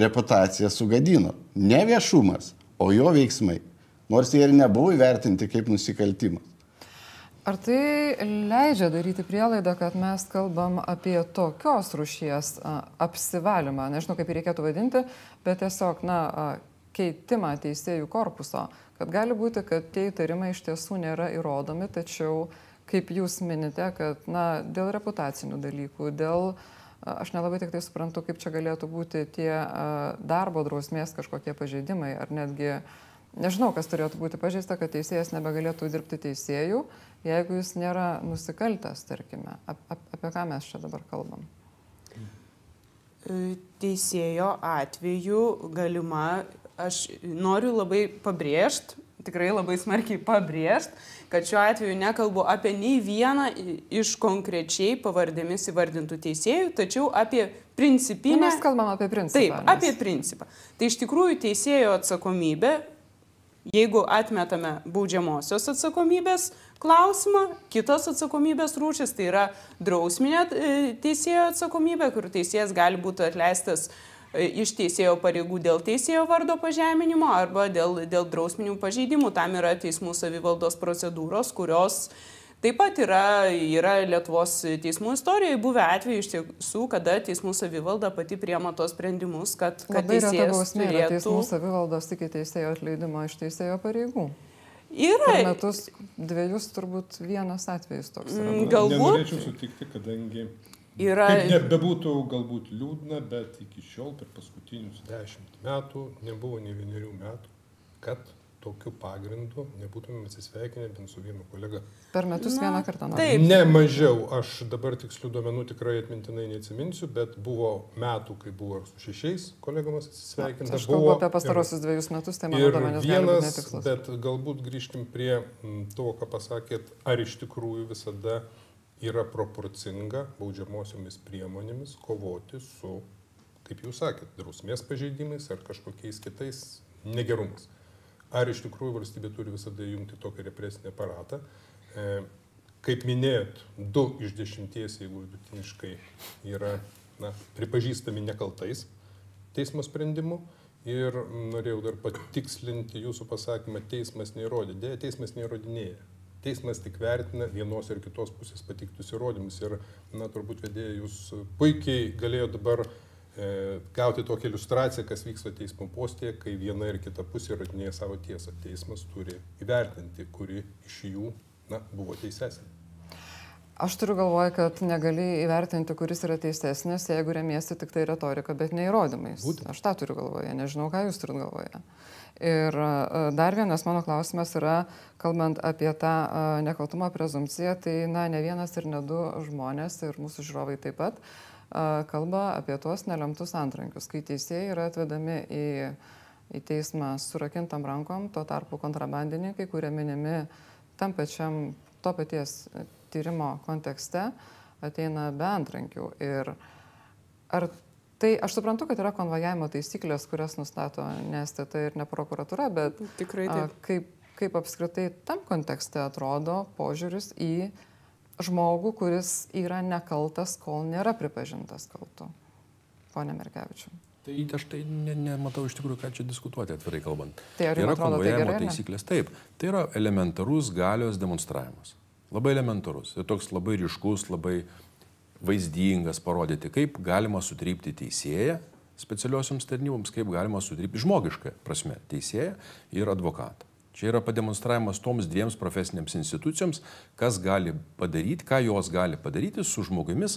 S6: reputaciją sugadino. Ne viešumas, o jo veiksmai. Nors jie ir nebuvo įvertinti kaip nusikaltimas.
S2: Ar tai leidžia daryti prielaidą, kad mes kalbam apie tokios rušies apsivalymą, nežinau kaip reikėtų vadinti, bet tiesiog, na, keitimą teisėjų korpuso, kad gali būti, kad tie įtarimai iš tiesų nėra įrodomi, tačiau, kaip jūs minite, kad, na, dėl reputacinių dalykų, dėl, aš nelabai tik tai suprantu, kaip čia galėtų būti tie darbo drausmės kažkokie pažeidimai, ar netgi, nežinau, kas turėtų būti pažeista, kad teisėjas nebegalėtų dirbti teisėjų, jeigu jis nėra nusikaltęs, tarkime. Ap, ap, apie ką mes čia dabar kalbam?
S3: Teisėjo atveju galima, aš noriu labai pabrėžti, tikrai labai smarkiai pabrėžti, kad šiuo atveju nekalbu apie nei vieną iš konkrečiai pavardėmis įvardintų teisėjų, tačiau apie
S2: Nu,
S3: principinę.
S2: mes kalbam apie principą.
S3: Taip,
S2: nes-
S3: apie principą. Tai iš tikrųjų teisėjo atsakomybė, jeigu atmetame baudžiamosios atsakomybės klausimą, kitos atsakomybės rūšis, tai yra drausminė e, teisėjo atsakomybė, kur teisėjas gali būti atleistas e, iš teisėjo pareigų dėl teisėjo vardo pažeminimo arba dėl, dėl drausminių pažeidimų. Tam yra teismų savivaldos procedūros, kurios Taip pat yra, yra Lietuvos teismų istorijoje buvę atvejai iš tiesų, kada teismų savivalda pati priema tos sprendimus, kad, kad
S2: Labai
S3: teisėjas
S2: bausmė yra
S3: turėtų...
S2: teismų savivaldos iki teisėjo atleidimo iš teisėjo pareigų.
S3: Yra,
S2: Per metus dviejus turbūt vienas atvejis toks. yra
S3: Mm. Galbūt.
S5: Nenorėčiau sutikti, kadangi
S3: yra,
S5: Kaip nebebūtų galbūt liūdna, bet iki šiol per paskutinius dešimt metų nebuvo ne vienerių metų, kad tokiu pagrindu nebūtumėm atsisveikinę bent su vienu kolega.
S2: Per metus
S3: Na,
S2: vieną kartą. nors.
S3: taip.
S5: Ne mažiau, aš dabar tikslių duomenų tikrai atmintinai neatsiminsiu, bet buvo metų, kai buvo su šešiais kolegomis atsisveikinta.
S2: Aš kalbu
S5: buvo
S2: apie pastarosius dviejus metus, tai mano duomenys
S5: vienas,
S2: netikslus.
S5: bet galbūt grįžkim prie to, ką pasakėt, ar iš tikrųjų visada yra proporcinga baudžiamosiomis priemonėmis kovoti su, kaip jūs sakėt, drausmės pažeidimais ar kažkokiais kitais negerumais. Ar iš tikrųjų valstybė turi visada jungti tokį represinį aparatą. E, kaip minėjot, du iš dešimties, jeigu vidutiniškai yra na, pripažįstami nekaltais teismo sprendimu. Ir norėjau dar patikslinti jūsų pasakymą, teismas neįrodė. Dėja, teismas neįrodinėja. Teismas tik vertina vienos ir kitos pusės patiktus įrodymus. Ir, na, turbūt vedėjai, jūs puikiai galėjo dabar e, gauti tokią iliustraciją, kas vyksta teismo postėje, kai viena ir kita pusė įrodinėja savo tiesą. Teismas turi įvertinti, kuri iš jų, na, buvo teisesnė.
S2: Aš turiu galvoje, kad negali įvertinti, kuris yra teisesnis, jeigu remiesi tik tai retorika, bet ne įrodymais.
S5: Būtent.
S2: Aš tą turiu galvoje, nežinau, ką jūs turite galvoje. Ir e, dar vienas mano klausimas yra, kalbant apie tą e, nekaltumo prezumciją, tai na, ne vienas ir ne du žmonės ir mūsų žiūrovai taip pat e, kalba apie tuos nelemtus antrankius, kai teisėjai yra atvedami į, į teismą surakintam rankom, tuo tarpu kontrabandininkai, kurie minimi tam pačiam to paties tyrimo kontekste, ateina be antrankių. Ir ar tai, aš suprantu, kad yra konvojavimo taisyklės, kurias nustato ne STT ir ne prokuratūra, bet
S3: Tikrai taip.
S2: kaip, kaip apskritai tam kontekste atrodo požiūris į žmogų, kuris yra nekaltas, kol nėra pripažintas kaltu. Pone Merkevičiu.
S7: Tai aš tai ne- nematau iš tikrųjų, ką čia diskutuoti, atvirai kalbant.
S2: Tai ar
S7: yra
S2: atrodo tai gerai,
S7: taisyklės. Taip, tai yra elementarus galios demonstravimas. Labai elementarus. Ir toks labai ryškus, labai vaizdingas parodyti, kaip galima sutrypti teisėją specialiosioms tarnyboms, kaip galima sutrypti žmogišką prasme teisėją ir advokatą. Čia yra pademonstravimas toms dviems profesinėms institucijoms, kas gali padaryti, ką jos gali padaryti su žmogumis,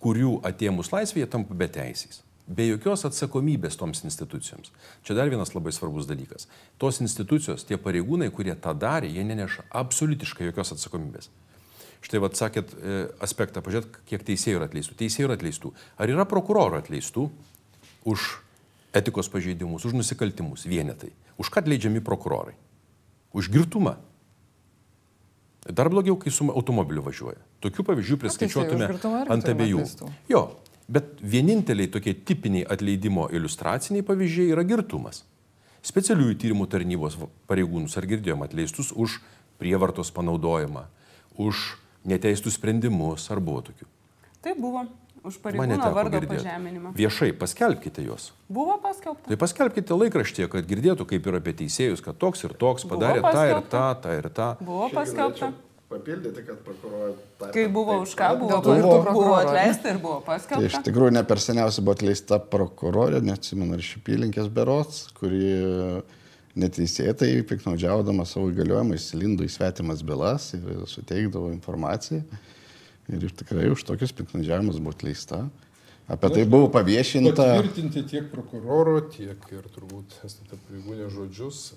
S7: kurių atėmus laisvėje tampa beteisiais. Be jokios atsakomybės toms institucijoms. Čia dar vienas labai svarbus dalykas. Tos institucijos, tie pareigūnai, kurie tą darė, jie neneša absoliutiškai jokios atsakomybės. Štai vad sakėt e, aspektą, pažiūrėt, kiek teisėjų yra atleistų. Teisėjų yra atleistų. Ar yra prokurorų atleistų už etikos pažeidimus, už nusikaltimus vienetai? Už ką atleidžiami prokurorai? Už girtumą. Dar blogiau, kai su automobiliu važiuoja. Tokių pavyzdžių priskaičiuotume
S2: už girtumą irgi
S7: ant abiejų. Jo, bet vieninteliai tokie tipiniai atleidimo iliustraciniai pavyzdžiai yra girtumas. Specialiųjų tyrimų tarnybos pareigūnus ar girdėjom atleistus už prievartos panaudojimą, už neteistų sprendimus, ar buvo tokių.
S3: Tai buvo už pareigūno vardo
S7: girdėti.
S3: pažeminimą.
S7: Viešai paskelbkite juos.
S3: Buvo paskelbta.
S7: Tai paskelbkite laikraštyje, kad girdėtų kaip ir apie teisėjus, kad toks ir toks padarė tą ir
S3: paskelbta.
S7: tą, tą ir tą.
S3: Buvo paskelbta.
S6: Papildyti, kad prokurorai.
S3: Kai buvo už ką, buvo, buvo,
S2: prokurorų,
S3: buvo atleista ir buvo
S6: Tai iš
S3: paskelbta.
S6: tikrųjų ne per seniausiai buvo atleista prokurorė, neatsimenu, ar iš apylinkės berots, kuri neteisėtai, piknaudžiaudama savo įgaliojimais, lindo į svetimas bylas ir suteikdavo informaciją. Ir tikrai už tokius piknaudžiavimus buvo atleista. Apie tai buvo paviešinta.
S5: Patvirtinti tiek prokuroro, tiek ir turbūt esate pareigūnė žodžius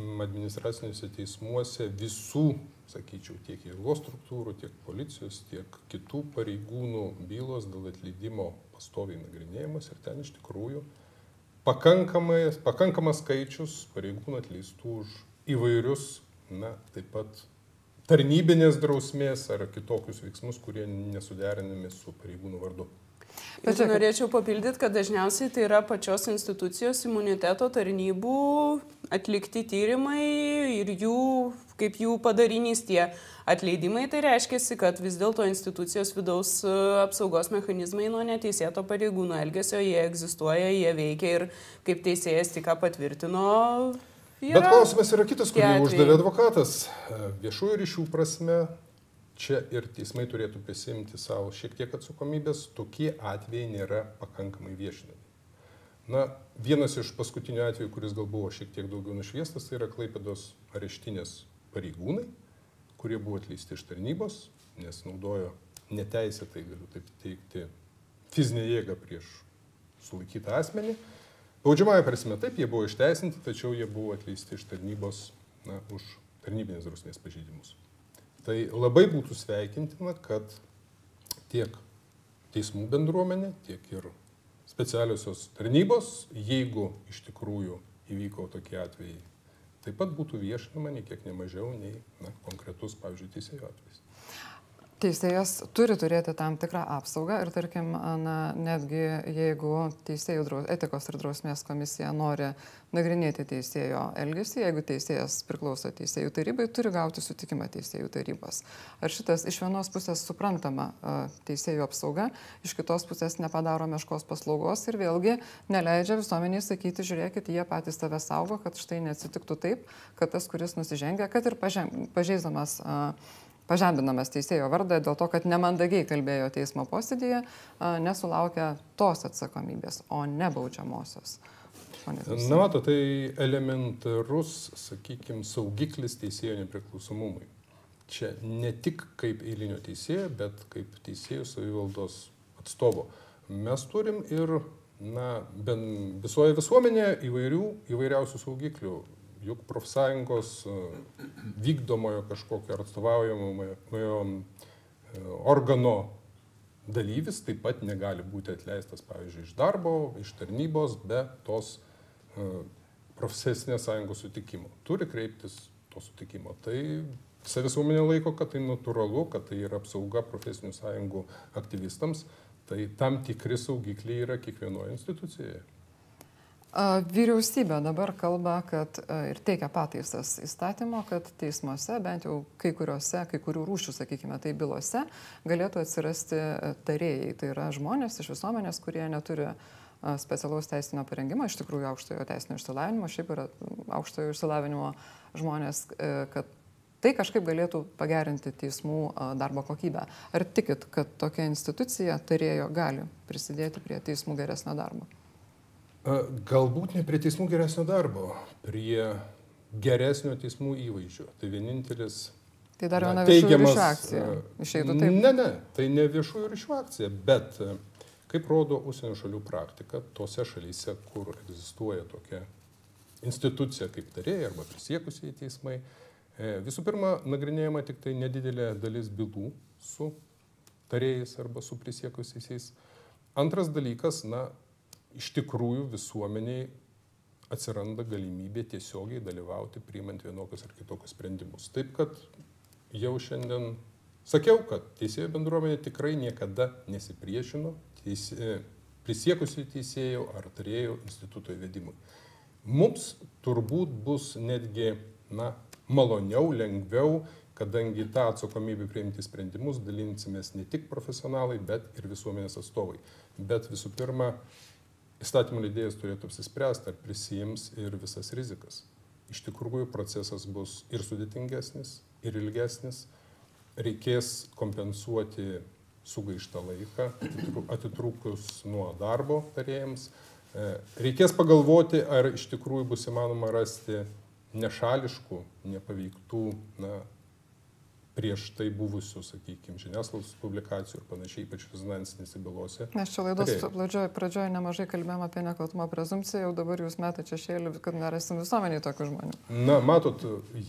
S5: administraciniuose teismuose visų, sakyčiau, tiek jėgos struktūrų, tiek policijos, tiek kitų pareigūnų bylos dėl atleidimo pastoviai nagrinėjimas ir ten iš tikrųjų pakankamas skaičius pareigūnų atleistų už įvairius, na, taip pat tarnybinės drausmės ar kitokius veiksmus, kurie nesuderinami su pareigūnų vardu.
S3: Bet
S2: žiūrėkit.
S3: norėčiau papildyti, kad dažniausiai tai yra pačios institucijos imuniteto tarnybų atlikti tyrimai ir jų, kaip jų padarinys tie atleidimai. Tai reiškia, kad vis dėlto institucijos vidaus e, apsaugos mechanizmai nuo neteisėto pareigūno elgesio, jie egzistuoja, jie veikia ir kaip teisėjas tik ką patvirtino.
S5: Bet
S3: yra-
S5: klausimas yra kitas, kurį uždavė advokatas. Viešųjų ryšių prasme, čia ir teismai turėtų prisimti savo šiek tiek atsakomybės, tokie atvejai nėra pakankamai viešinami. Na, vienas iš paskutinių atvejų, kuris gal buvo šiek tiek daugiau nušviestas, tai yra Klaipėdos areštinės pareigūnai, kurie buvo atleisti iš tarnybos, nes naudojo neteisėtai, galiu taip teikti, fizinę jėgą prieš sulaikytą asmenį. Baudžiamąją prasme taip, jie buvo išteisinti, tačiau jie buvo atleisti iš tarnybos na, už tarnybinės drausmės pažeidimus. Tai labai būtų sveikintina, kad tiek teismų bendruomenė, tiek ir specialiosios tarnybos, jeigu iš tikrųjų įvyko tokie atvejai, taip pat būtų viešinama nei kiek nemažiau nei na, konkretus, pavyzdžiui, teisėjo atvejs.
S2: Teisėjas turi turėti tam tikrą apsaugą ir tarkim, na, netgi jeigu teisėjų draus, etikos ir drausmės komisija nori nagrinėti teisėjo elgesį, jeigu teisėjas priklauso teisėjų tarybai, turi gauti sutikimą teisėjų tarybos. Ar šitas iš vienos pusės suprantama teisėjų apsauga, iš kitos pusės nepadaro meškos paslaugos ir vėlgi neleidžia visuomeniai sakyti, žiūrėkit, jie patys tave saugo, kad štai neatsitiktų taip, kad tas, kuris nusižengia, kad ir pažeidamas uh, pažemdinamas teisėjo vardą dėl to, kad nemandagiai kalbėjo teismo posėdėje, nesulaukia tos atsakomybės, o ne baudžiamosios.
S5: Na, mato, tai elementarus, sakykime, saugiklis teisėjo nepriklausomumui. Čia ne tik kaip eilinio teisėjo, bet kaip teisėjų savivaldos atstovo. Mes turim ir, na, visoje visuomenėje įvairių, įvairiausių saugiklių juk profsąjungos e, vykdomojo kažkokio ar atstovaujamojo e, organo dalyvis taip pat negali būti atleistas, pavyzdžiui, iš darbo, iš tarnybos be tos e, profesinės sąjungos sutikimo. Turi kreiptis to sutikimo. Tai savisuomenė laiko, kad tai natūralu, kad tai yra apsauga profesinių sąjungų aktyvistams. Tai tam tikri saugikliai yra kiekvienoje institucijoje.
S2: Vyriausybė dabar kalba, kad ir teikia pataisas įstatymo, kad teismuose, bent jau kai kuriuose, kai kurių rūšių, sakykime, tai bylose, galėtų atsirasti tarėjai. Tai yra žmonės iš visuomenės, kurie neturi specialaus teisinio parengimo, iš tikrųjų aukštojo teisinio išsilavinimo, šiaip yra aukštojo išsilavinimo žmonės, kad tai kažkaip galėtų pagerinti teismų darbo kokybę. Ar tikit, kad tokia institucija tarėjo gali prisidėti prie teismų geresnio darbo?
S5: Galbūt ne prie teismų geresnio darbo, prie geresnio teismų įvaizdžio. Tai vienintelis.
S2: Tai dar viena viešųjų ryšių akcija. Išeitų taip.
S5: Ne, ne, tai ne viešųjų ryšių akcija, bet kaip rodo užsienio šalių praktika, tose šalyse, kur egzistuoja tokia institucija kaip tarėjai arba prisiekusieji teismai, visų pirma, nagrinėjama tik tai nedidelė dalis bylų su tarėjais arba su prisiekusiais. Antras dalykas, na, iš tikrųjų visuomeniai atsiranda galimybė tiesiogiai dalyvauti priimant vienokius ar kitokius sprendimus. Taip kad jau šiandien sakiau, kad teisėjų bendruomenė tikrai niekada nesipriešino teisė, prisiekusių teisėjų ar tarėjų instituto įvedimui. Mums turbūt bus netgi na, maloniau, lengviau, kadangi tą atsakomybę priimti sprendimus dalinsimės ne tik profesionalai, bet ir visuomenės atstovai. Bet visų pirma, įstatymų leidėjas turėtų apsispręsti, ar prisijims ir visas rizikas. Iš tikrųjų, procesas bus ir sudėtingesnis, ir ilgesnis. Reikės kompensuoti sugaištą laiką, atitrūkus nuo darbo tarėjams. E, reikės pagalvoti, ar iš tikrųjų bus įmanoma rasti nešališkų, nepaveiktų na, prieš tai buvusių, sakykime, žiniasklaidos publikacijų ir panašiai, ypač rezonansinėse bylose.
S2: Mes čia laidos pradžioje pradžioj nemažai kalbėjome apie nekaltumo prezumciją, jau dabar jūs metate čia šėlį, kad nerasim visuomeniai tokių žmonių.
S5: Na, matot,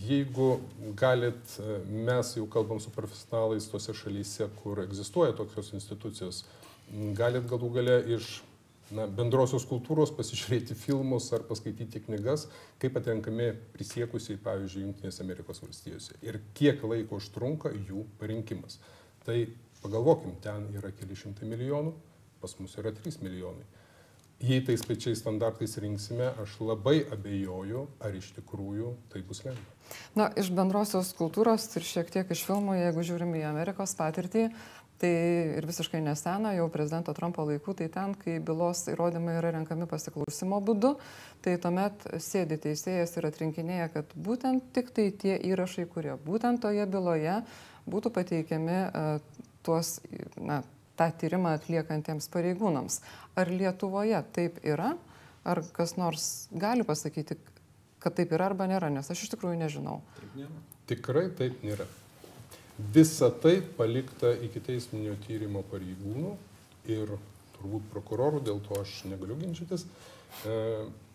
S5: jeigu galit, mes jau kalbam su profesionalais tose šalyse, kur egzistuoja tokios institucijos, galit galų gale iš na, bendrosios kultūros, pasižiūrėti filmus ar paskaityti knygas, kaip atrenkami prisiekusiai, pavyzdžiui, Junktinėse Amerikos valstijose ir kiek laiko užtrunka jų parinkimas. Tai pagalvokim, ten yra keli šimtai milijonų, pas mus yra 3 milijonai. Jei tais pačiais standartais rinksime, aš labai abejoju, ar iš tikrųjų tai bus lengva.
S2: Na, iš bendrosios kultūros ir šiek tiek iš filmų, jeigu žiūrim į Amerikos patirtį, Tai ir visiškai nesena, jau prezidento Trumpo laikų, tai ten, kai bylos įrodymai yra renkami pasiklausimo būdu, tai tuomet sėdi teisėjas ir atrinkinėja, kad būtent tik tai tie įrašai, kurie būtent toje byloje būtų pateikiami uh, tuos, na, tą tyrimą atliekantiems pareigūnams. Ar Lietuvoje taip yra? Ar kas nors gali pasakyti, kad taip yra arba nėra, nes aš iš tikrųjų nežinau.
S5: Taip nėra. Tikrai taip nėra. Visa tai palikta iki teisminio tyrimo pareigūnų ir turbūt prokurorų, dėl to aš negaliu ginčytis, e,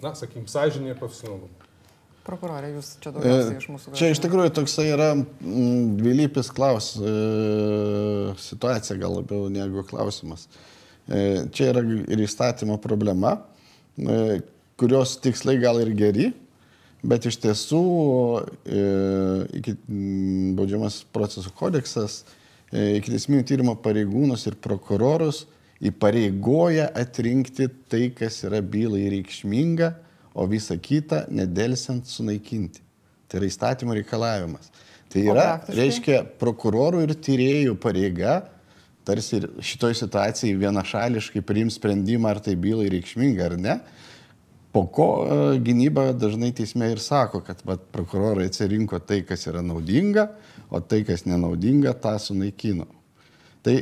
S5: na, sakykim, sąžinė ir profesionalumu.
S2: Prokurorė, jūs čia daugiausiai iš mūsų.
S6: E, čia iš tikrųjų toksai yra dvilypis klaus, e, situacija gal labiau negu klausimas. E, čia yra ir įstatymo problema, e, kurios tikslai gal ir geri, bet iš tiesų e, iki baudžiamas procesų kodeksas, e, iki teisminių tyrimo pareigūnus ir prokurorus įpareigoja atrinkti tai, kas yra bylai reikšminga o visą kitą nedelsiant sunaikinti. Tai yra įstatymo reikalavimas. Tai yra, reiškia, prokurorų ir tyriejų pareiga, tarsi ir šitoj situacijai vienašališkai priims sprendimą, ar tai bylai reikšminga ar ne. Po ko e, gynyba dažnai teisme ir sako, kad vat, prokurorai atsirinko tai, kas yra naudinga, o tai, kas nenaudinga, tą sunaikino. Tai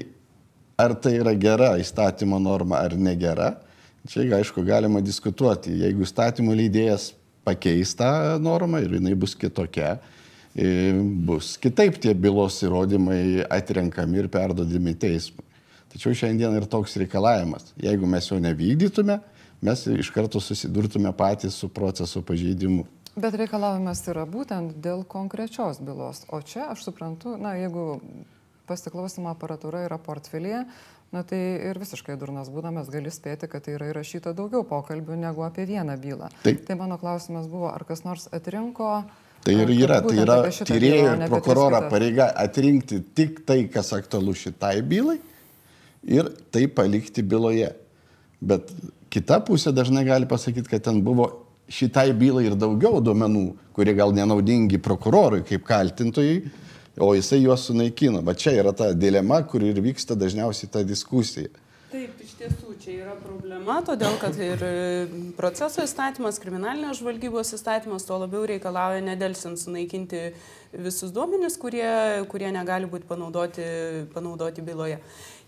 S6: ar tai yra gera įstatymo norma ar negera, Čia, aišku, galima diskutuoti. Jeigu įstatymų leidėjas pakeis tą normą ir jinai bus kitokia, e, bus kitaip tie bylos įrodymai atrenkami ir perdodami teismui. Tačiau šiandien ir toks reikalavimas. Jeigu mes jo nevykdytume, mes iš karto susidurtume patys su proceso pažeidimu.
S2: Bet reikalavimas yra būtent dėl konkrečios bylos. O čia aš suprantu, na, jeigu pasiklausimo aparatūra yra portfelėje, na tai ir visiškai durnas būdamas gali spėti, kad tai yra įrašyta daugiau pokalbių negu apie vieną bylą. Taip. Tai mano klausimas buvo, ar kas nors atrinko
S6: Tai ir yra, tai yra tyrėjo ir prokuroro pareiga atrinkti tik tai, kas aktualu šitai bylai ir tai palikti byloje. Bet kita pusė dažnai gali pasakyti, kad ten buvo šitai bylai ir daugiau duomenų, kurie gal nenaudingi prokurorui kaip kaltintojai, o jisai juos sunaikino. Va čia yra ta dilema, kur ir vyksta dažniausiai ta diskusija.
S3: Taip, iš tiesų čia yra problema, todėl kad ir proceso įstatymas, kriminalinės žvalgybos įstatymas to labiau reikalauja nedelsint sunaikinti visus duomenis, kurie, kurie negali būti panaudoti, panaudoti byloje.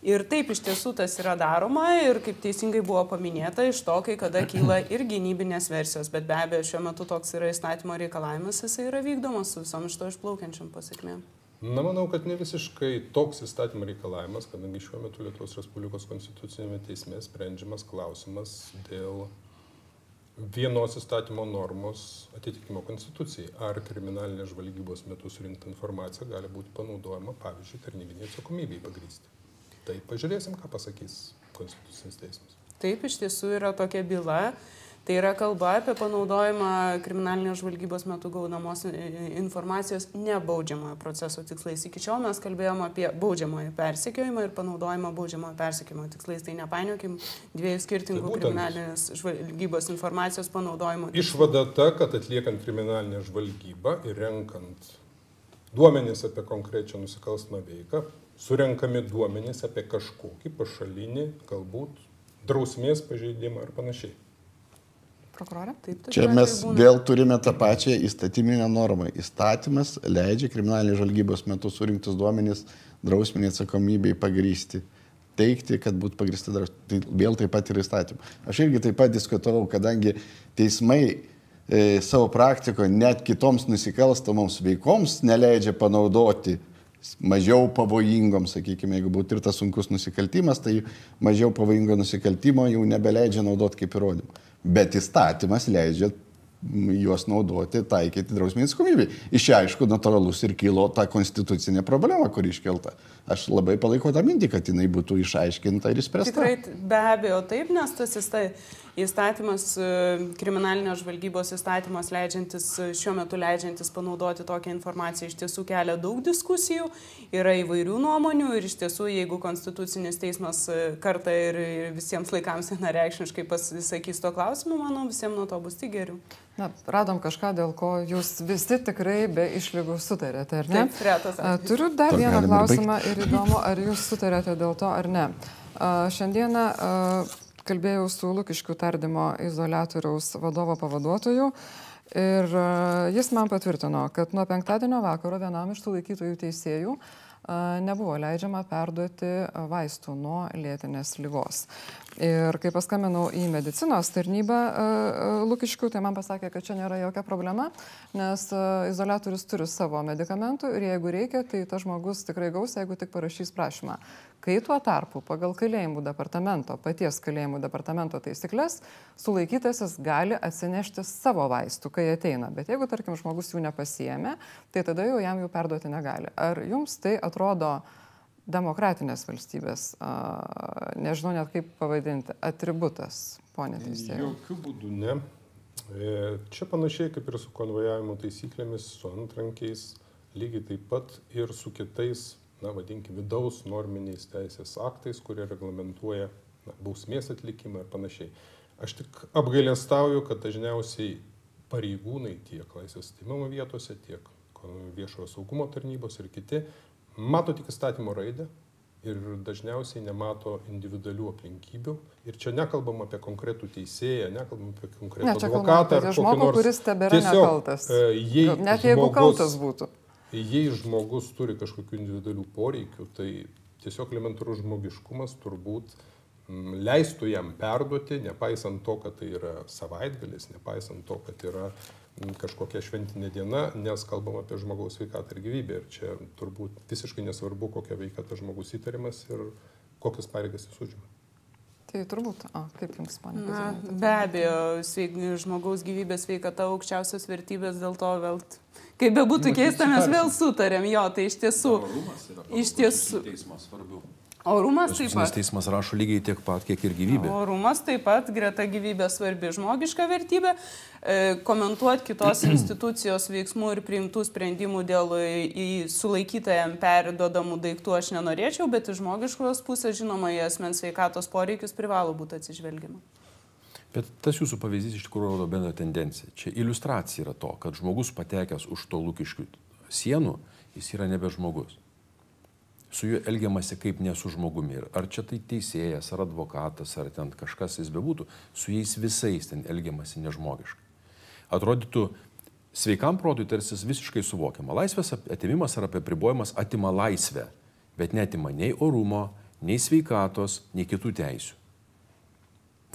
S3: Ir taip iš tiesų tas yra daroma ir kaip teisingai buvo paminėta, iš to, kai kada kyla ir gynybinės versijos, bet be abejo šiuo metu toks yra įstatymo reikalavimas, jisai yra vykdomas su visom iš to išplaukiančiam pasiekmėm.
S5: Na, manau, kad ne visiškai toks įstatymo reikalavimas, kadangi šiuo metu Lietuvos Respublikos konstitucinėme teisme sprendžiamas klausimas dėl vienos įstatymo normos atitikimo konstitucijai. Ar kriminalinės žvalgybos metu surinkta informacija gali būti panaudojama, pavyzdžiui, tarnybinė atsakomybė pagrysti. Tai pažiūrėsim, ką pasakys konstitucinis teismas.
S3: Taip, iš tiesų yra tokia byla. Tai yra kalba apie panaudojimą kriminalinės žvalgybos metu gaunamos informacijos nebaudžiamojo proceso tikslais. Iki šiol mes kalbėjome apie baudžiamojo persekiojimą ir panaudojimą baudžiamojo persekiojimo tikslais. Tai nepainiokim dviejų skirtingų tai kriminalinės žvalgybos informacijos panaudojimo.
S5: Tikslais. Išvada ta, kad atliekant kriminalinę žvalgybą ir renkant duomenys apie konkrečią nusikalstamą veiką, surenkami duomenys apie kažkokį pašalinį, galbūt drausmės pažeidimą ar panašiai
S2: prokurorė?
S6: Taip, Čia mes vėl turime tą pačią įstatyminę normą. Įstatymas leidžia kriminalinės žvalgybos metu surinktus duomenys drausminį atsakomybei pagrysti. Teikti, kad būtų pagristi dar. Tai vėl taip pat yra įstatymai. Aš irgi taip pat diskutavau, kadangi teismai e, savo praktikoje net kitoms nusikalstamoms veikoms neleidžia panaudoti mažiau pavojingom, sakykime, jeigu būtų ir tas sunkus nusikaltimas, tai mažiau pavojingo nusikaltimo jau nebeleidžia naudoti kaip įrodymą bet įstatymas leidžia juos naudoti, taikyti drausminį atsakomybę. Iš čia aišku, natūralus ir kilo ta konstitucinė problema, kuri iškelta. Aš labai palaikau tą mintį, kad jinai būtų išaiškinta ir išspręsta.
S3: Tikrai be abejo taip, nes tas įstatymas, e, kriminalinės žvalgybos įstatymas leidžiantis, e, šiuo metu leidžiantis panaudoti tokią informaciją iš tiesų kelia daug diskusijų, yra įvairių nuomonių ir iš tiesų, jeigu Konstitucinis teismas e, kartą ir visiems laikams vienareikšmiškai pasisakys to klausimu, manau, visiems nuo to bus tik geriau.
S2: Na, radom kažką, dėl ko jūs visi tikrai be išlygų sutarėte, ar ne?
S3: Taip, retas.
S2: Turiu dar to vieną klausimą ir įdomu, ar jūs sutarėte dėl to ar ne. Šiandieną kalbėjau su Lukiškių tardymo izolatoriaus vadovo pavaduotoju. Ir jis man patvirtino, kad nuo penktadienio vakaro vienam iš sulaikytojų teisėjų nebuvo leidžiama perduoti vaistų nuo lėtinės lygos. Ir kai paskambinau į medicinos tarnybą Lukiškių, tai man pasakė, kad čia nėra jokia problema, nes izolatorius turi savo medikamentų ir jeigu reikia, tai tas žmogus tikrai gaus, jeigu tik parašys prašymą. Kai tuo tarpu pagal kalėjimų departamento, paties kalėjimų departamento taisyklės, sulaikytasis gali atsinešti savo vaistų, kai ateina. Bet jeigu, tarkim, žmogus jų nepasijėmė, tai tada jau jam jų perduoti negali. Ar jums tai atrodo demokratinės valstybės, a, nežinau net kaip pavadinti, atributas, ponė teisėja?
S5: Jokių būdų ne. E, čia panašiai kaip ir su konvojavimo taisyklėmis, su antrankiais, lygiai taip pat ir su kitais, na, vadinkime, vidaus norminiais teisės aktais, kurie reglamentuoja na, bausmės atlikimą ir panašiai. Aš tik apgailestauju, kad dažniausiai pareigūnai tiek laisvės atimimo vietose, tiek viešojo saugumo tarnybos ir kiti mato tik įstatymo raidę ir dažniausiai nemato individualių aplinkybių. Ir čia nekalbam apie konkretų teisėją, nekalbam apie konkretų ne, advokatą.
S2: Apie žmogų, nors... kuris tebėra tiesiog, nekaltas.
S5: E, jei
S2: Net jeigu žmogus, kaltas būtų.
S5: Jei žmogus turi kažkokių individualių poreikių, tai tiesiog elementarus žmogiškumas turbūt leistų jam perduoti, nepaisant to, kad tai yra savaitgalis, nepaisant to, kad yra kažkokia šventinė diena, nes kalbam apie žmogaus sveikatą ir gyvybę. Ir čia turbūt visiškai nesvarbu, kokia veika tas žmogus įtariamas ir kokias pareigas jis užima.
S2: Tai turbūt, o kaip jums, panė? Na,
S3: be abejo, sveik, žmogaus gyvybės sveikata aukščiausios vertybės, dėl to vėl, kaip bebūtų keista, mes vėl sutarėm, jo, tai iš tiesų, iš tiesų. Teismas svarbiau. Orumas taip pat.
S7: Teismas rašo lygiai tiek pat, kiek ir gyvybė.
S3: Orumas taip pat, greta gyvybė svarbi žmogiška vertybė. E, komentuoti kitos institucijos veiksmų ir priimtų sprendimų dėl į sulaikytajam perduodamų daiktų aš nenorėčiau, bet iš žmogiškos pusės, žinoma, į asmens sveikatos poreikius privalo būti atsižvelgiama.
S7: Bet tas jūsų pavyzdys iš tikrųjų rodo bendrą tendenciją. Čia iliustracija yra to, kad žmogus patekęs už to lūkiškių sienų, jis yra nebe žmogus su juo elgiamasi kaip ne su žmogumi. Ar čia tai teisėjas, ar advokatas, ar ten kažkas jis bebūtų, su jais visais ten elgiamasi nežmogiškai. Atrodytų, sveikam protui tarsi visiškai suvokiama. Laisvės atimimas ar apibribojimas atima laisvę, bet netima nei orumo, nei sveikatos, nei kitų teisių.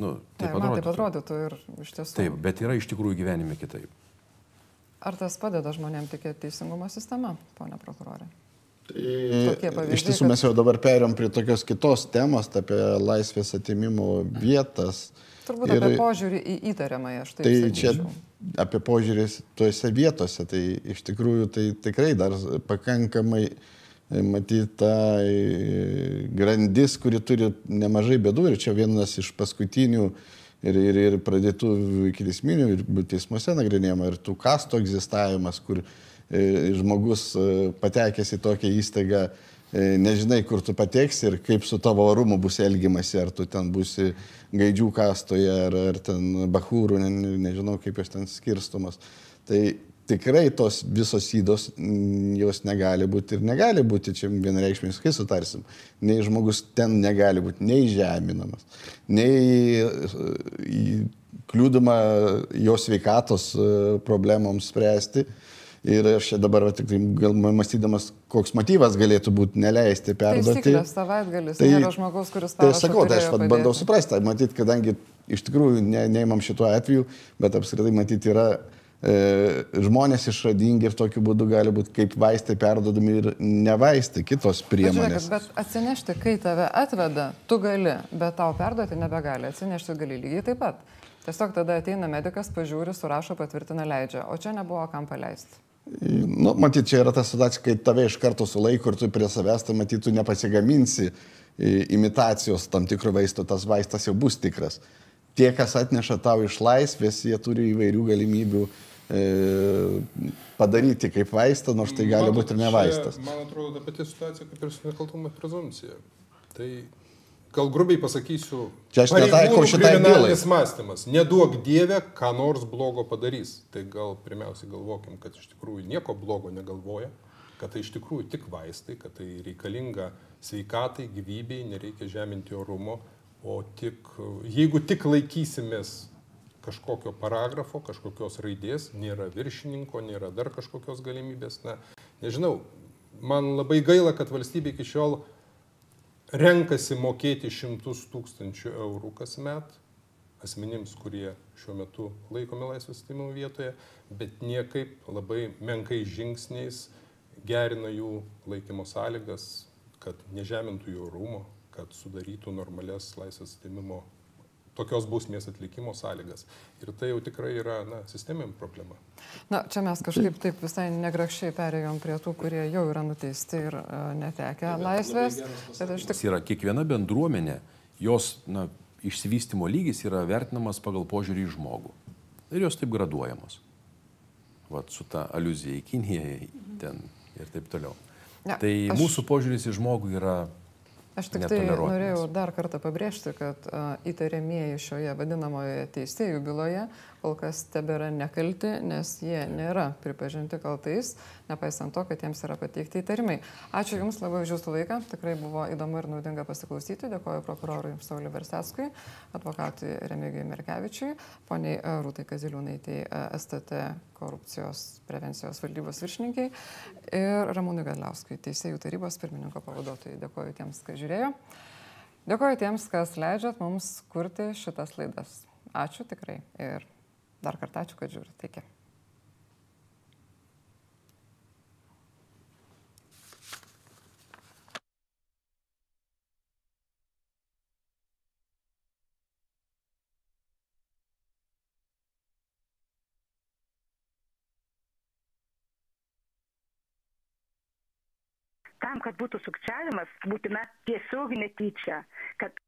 S2: Nu, taip, ne, taip atrodytų ir iš tiesų.
S7: Taip, bet yra iš tikrųjų gyvenime kitaip.
S2: Ar tas padeda žmonėms tikėti teisingumo sistema, ponia prokurorė?
S6: Tai iš tiesų mes jau dabar perėm prie tokios kitos temos, apie laisvės atimimo vietas.
S2: Turbūt ir, apie požiūrį į įtariamąją, tai.
S6: Tai sakyčiau. čia apie požiūrį tuose vietose, tai iš tikrųjų tai tikrai dar pakankamai matyta grandis, kuri turi nemažai bėdų ir čia vienas iš paskutinių ir, ir, ir pradėtų iki teisminių ir teismuose nagrinėjama ir tų kastų egzistavimas, kur E, žmogus e, patekęs į tokią įstaigą, e, nežinai, kur tu pateksi ir kaip su tavo orumu bus elgimasi, ar tu ten būsi gaidžių kastoje, ar, ar ten bahūrų, ne, nežinau, kaip jos ten skirstomas. Tai tikrai tos visos įdos, jos negali būti ir negali būti, čia vienareikšmiškai sutarsim, nei žmogus ten negali būti nei žeminamas, nei kliūdama jo sveikatos problemoms spręsti Ir aš čia dabar tik tai gal mąstydamas, koks motyvas galėtų būti neleisti perduoti.
S2: Tai savaitgalis, tai nėra žmogaus, kuris tą.
S6: Tai sakau, tai aš bandau suprasti, matyt, kadangi iš tikrųjų ne, neimam šituo atveju, bet apskritai matyt yra e, žmonės išradingi ir tokiu būdu gali būti kaip vaistai perdodami ir ne vaistai, kitos priemonės.
S2: Bet, žiūrėkit, bet atsinešti, kai tave atveda, tu gali, bet tau perduoti nebegali, atsinešti gali lygiai taip pat. Tiesiog tada ateina medicas, pažiūri, surašo, patvirtina, leidžia, o čia nebuvo kam paleisti.
S6: Nu, matyt, čia yra ta situacija, kai tave iš karto sulaiko ir tu prie savęs, tai matyt, tu nepasigaminsi imitacijos tam tikro vaisto, tas vaistas jau bus tikras. Tie, kas atneša tau iš laisvės, jie turi įvairių galimybių e, padaryti kaip vaistą, nors tai gali būti ir ne vaistas.
S5: Man atrodo, ta pati situacija kaip ir su nekaltumo prezumcija. Tai gal grubiai pasakysiu,
S6: čia aš netaikau šitai bylai.
S5: mąstymas. Neduok Dievę, ką nors blogo padarys. Tai gal pirmiausiai galvokim, kad iš tikrųjų nieko blogo negalvoja, kad tai iš tikrųjų tik vaistai, kad tai reikalinga sveikatai, gyvybei, nereikia žeminti orumo, o tik, jeigu tik laikysimės kažkokio paragrafo, kažkokios raidės, nėra viršininko, nėra dar kažkokios galimybės, na, nežinau, man labai gaila, kad valstybė iki šiol renkasi mokėti šimtus tūkstančių eurų kasmet asmenims, kurie šiuo metu laikomi laisvės atėmimo vietoje, bet niekaip labai menkais žingsniais gerina jų laikymo sąlygas, kad nežemintų jų orumo, kad sudarytų normales laisvės atėmimo tokios bausmės atlikimo sąlygas. Ir tai jau tikrai yra na, sisteminė problema.
S2: Na, čia mes kažkaip taip visai negrakščiai perėjom prie tų, kurie jau yra nuteisti ir uh, netekę laisvės. Bet aš
S7: tik... Yra kiekviena bendruomenė, jos na, išsivystimo lygis yra vertinamas pagal požiūrį į žmogų. Ir jos taip graduojamos. Vat su ta aluzija į Kiniją ten ir taip toliau. Ja, tai aš... mūsų požiūris į žmogų yra
S2: Aš tik tai norėjau dar kartą pabrėžti, kad uh, įtariamieji šioje vadinamoje teisėjų byloje kol kas tebėra nekalti, nes jie nėra pripažinti kaltais, nepaisant to, kad jiems yra pateikti įtarimai. Ačiū Jums labai už Jūsų laiką, tikrai buvo įdomu ir naudinga pasiklausyti. Dėkoju prokurorui Saulė Verseskui, advokatui Remigijui Merkevičiui, poniai Rūtai Kaziliūnaitai, STT korupcijos prevencijos valdybos viršininkiai ir Ramūnui Gadliauskui, Teisėjų tarybos pirmininko pavaduotojai. Dėkoju tiems, kas žiūrėjo. Dėkoju tiems, kas leidžiat mums kurti šitas laidas. Ačiū tikrai ir Dar kartą ačiū, kad žiūrite. Iki.
S4: tam, kad būtų sukčiavimas, būtina tiesioginė tyčia, kad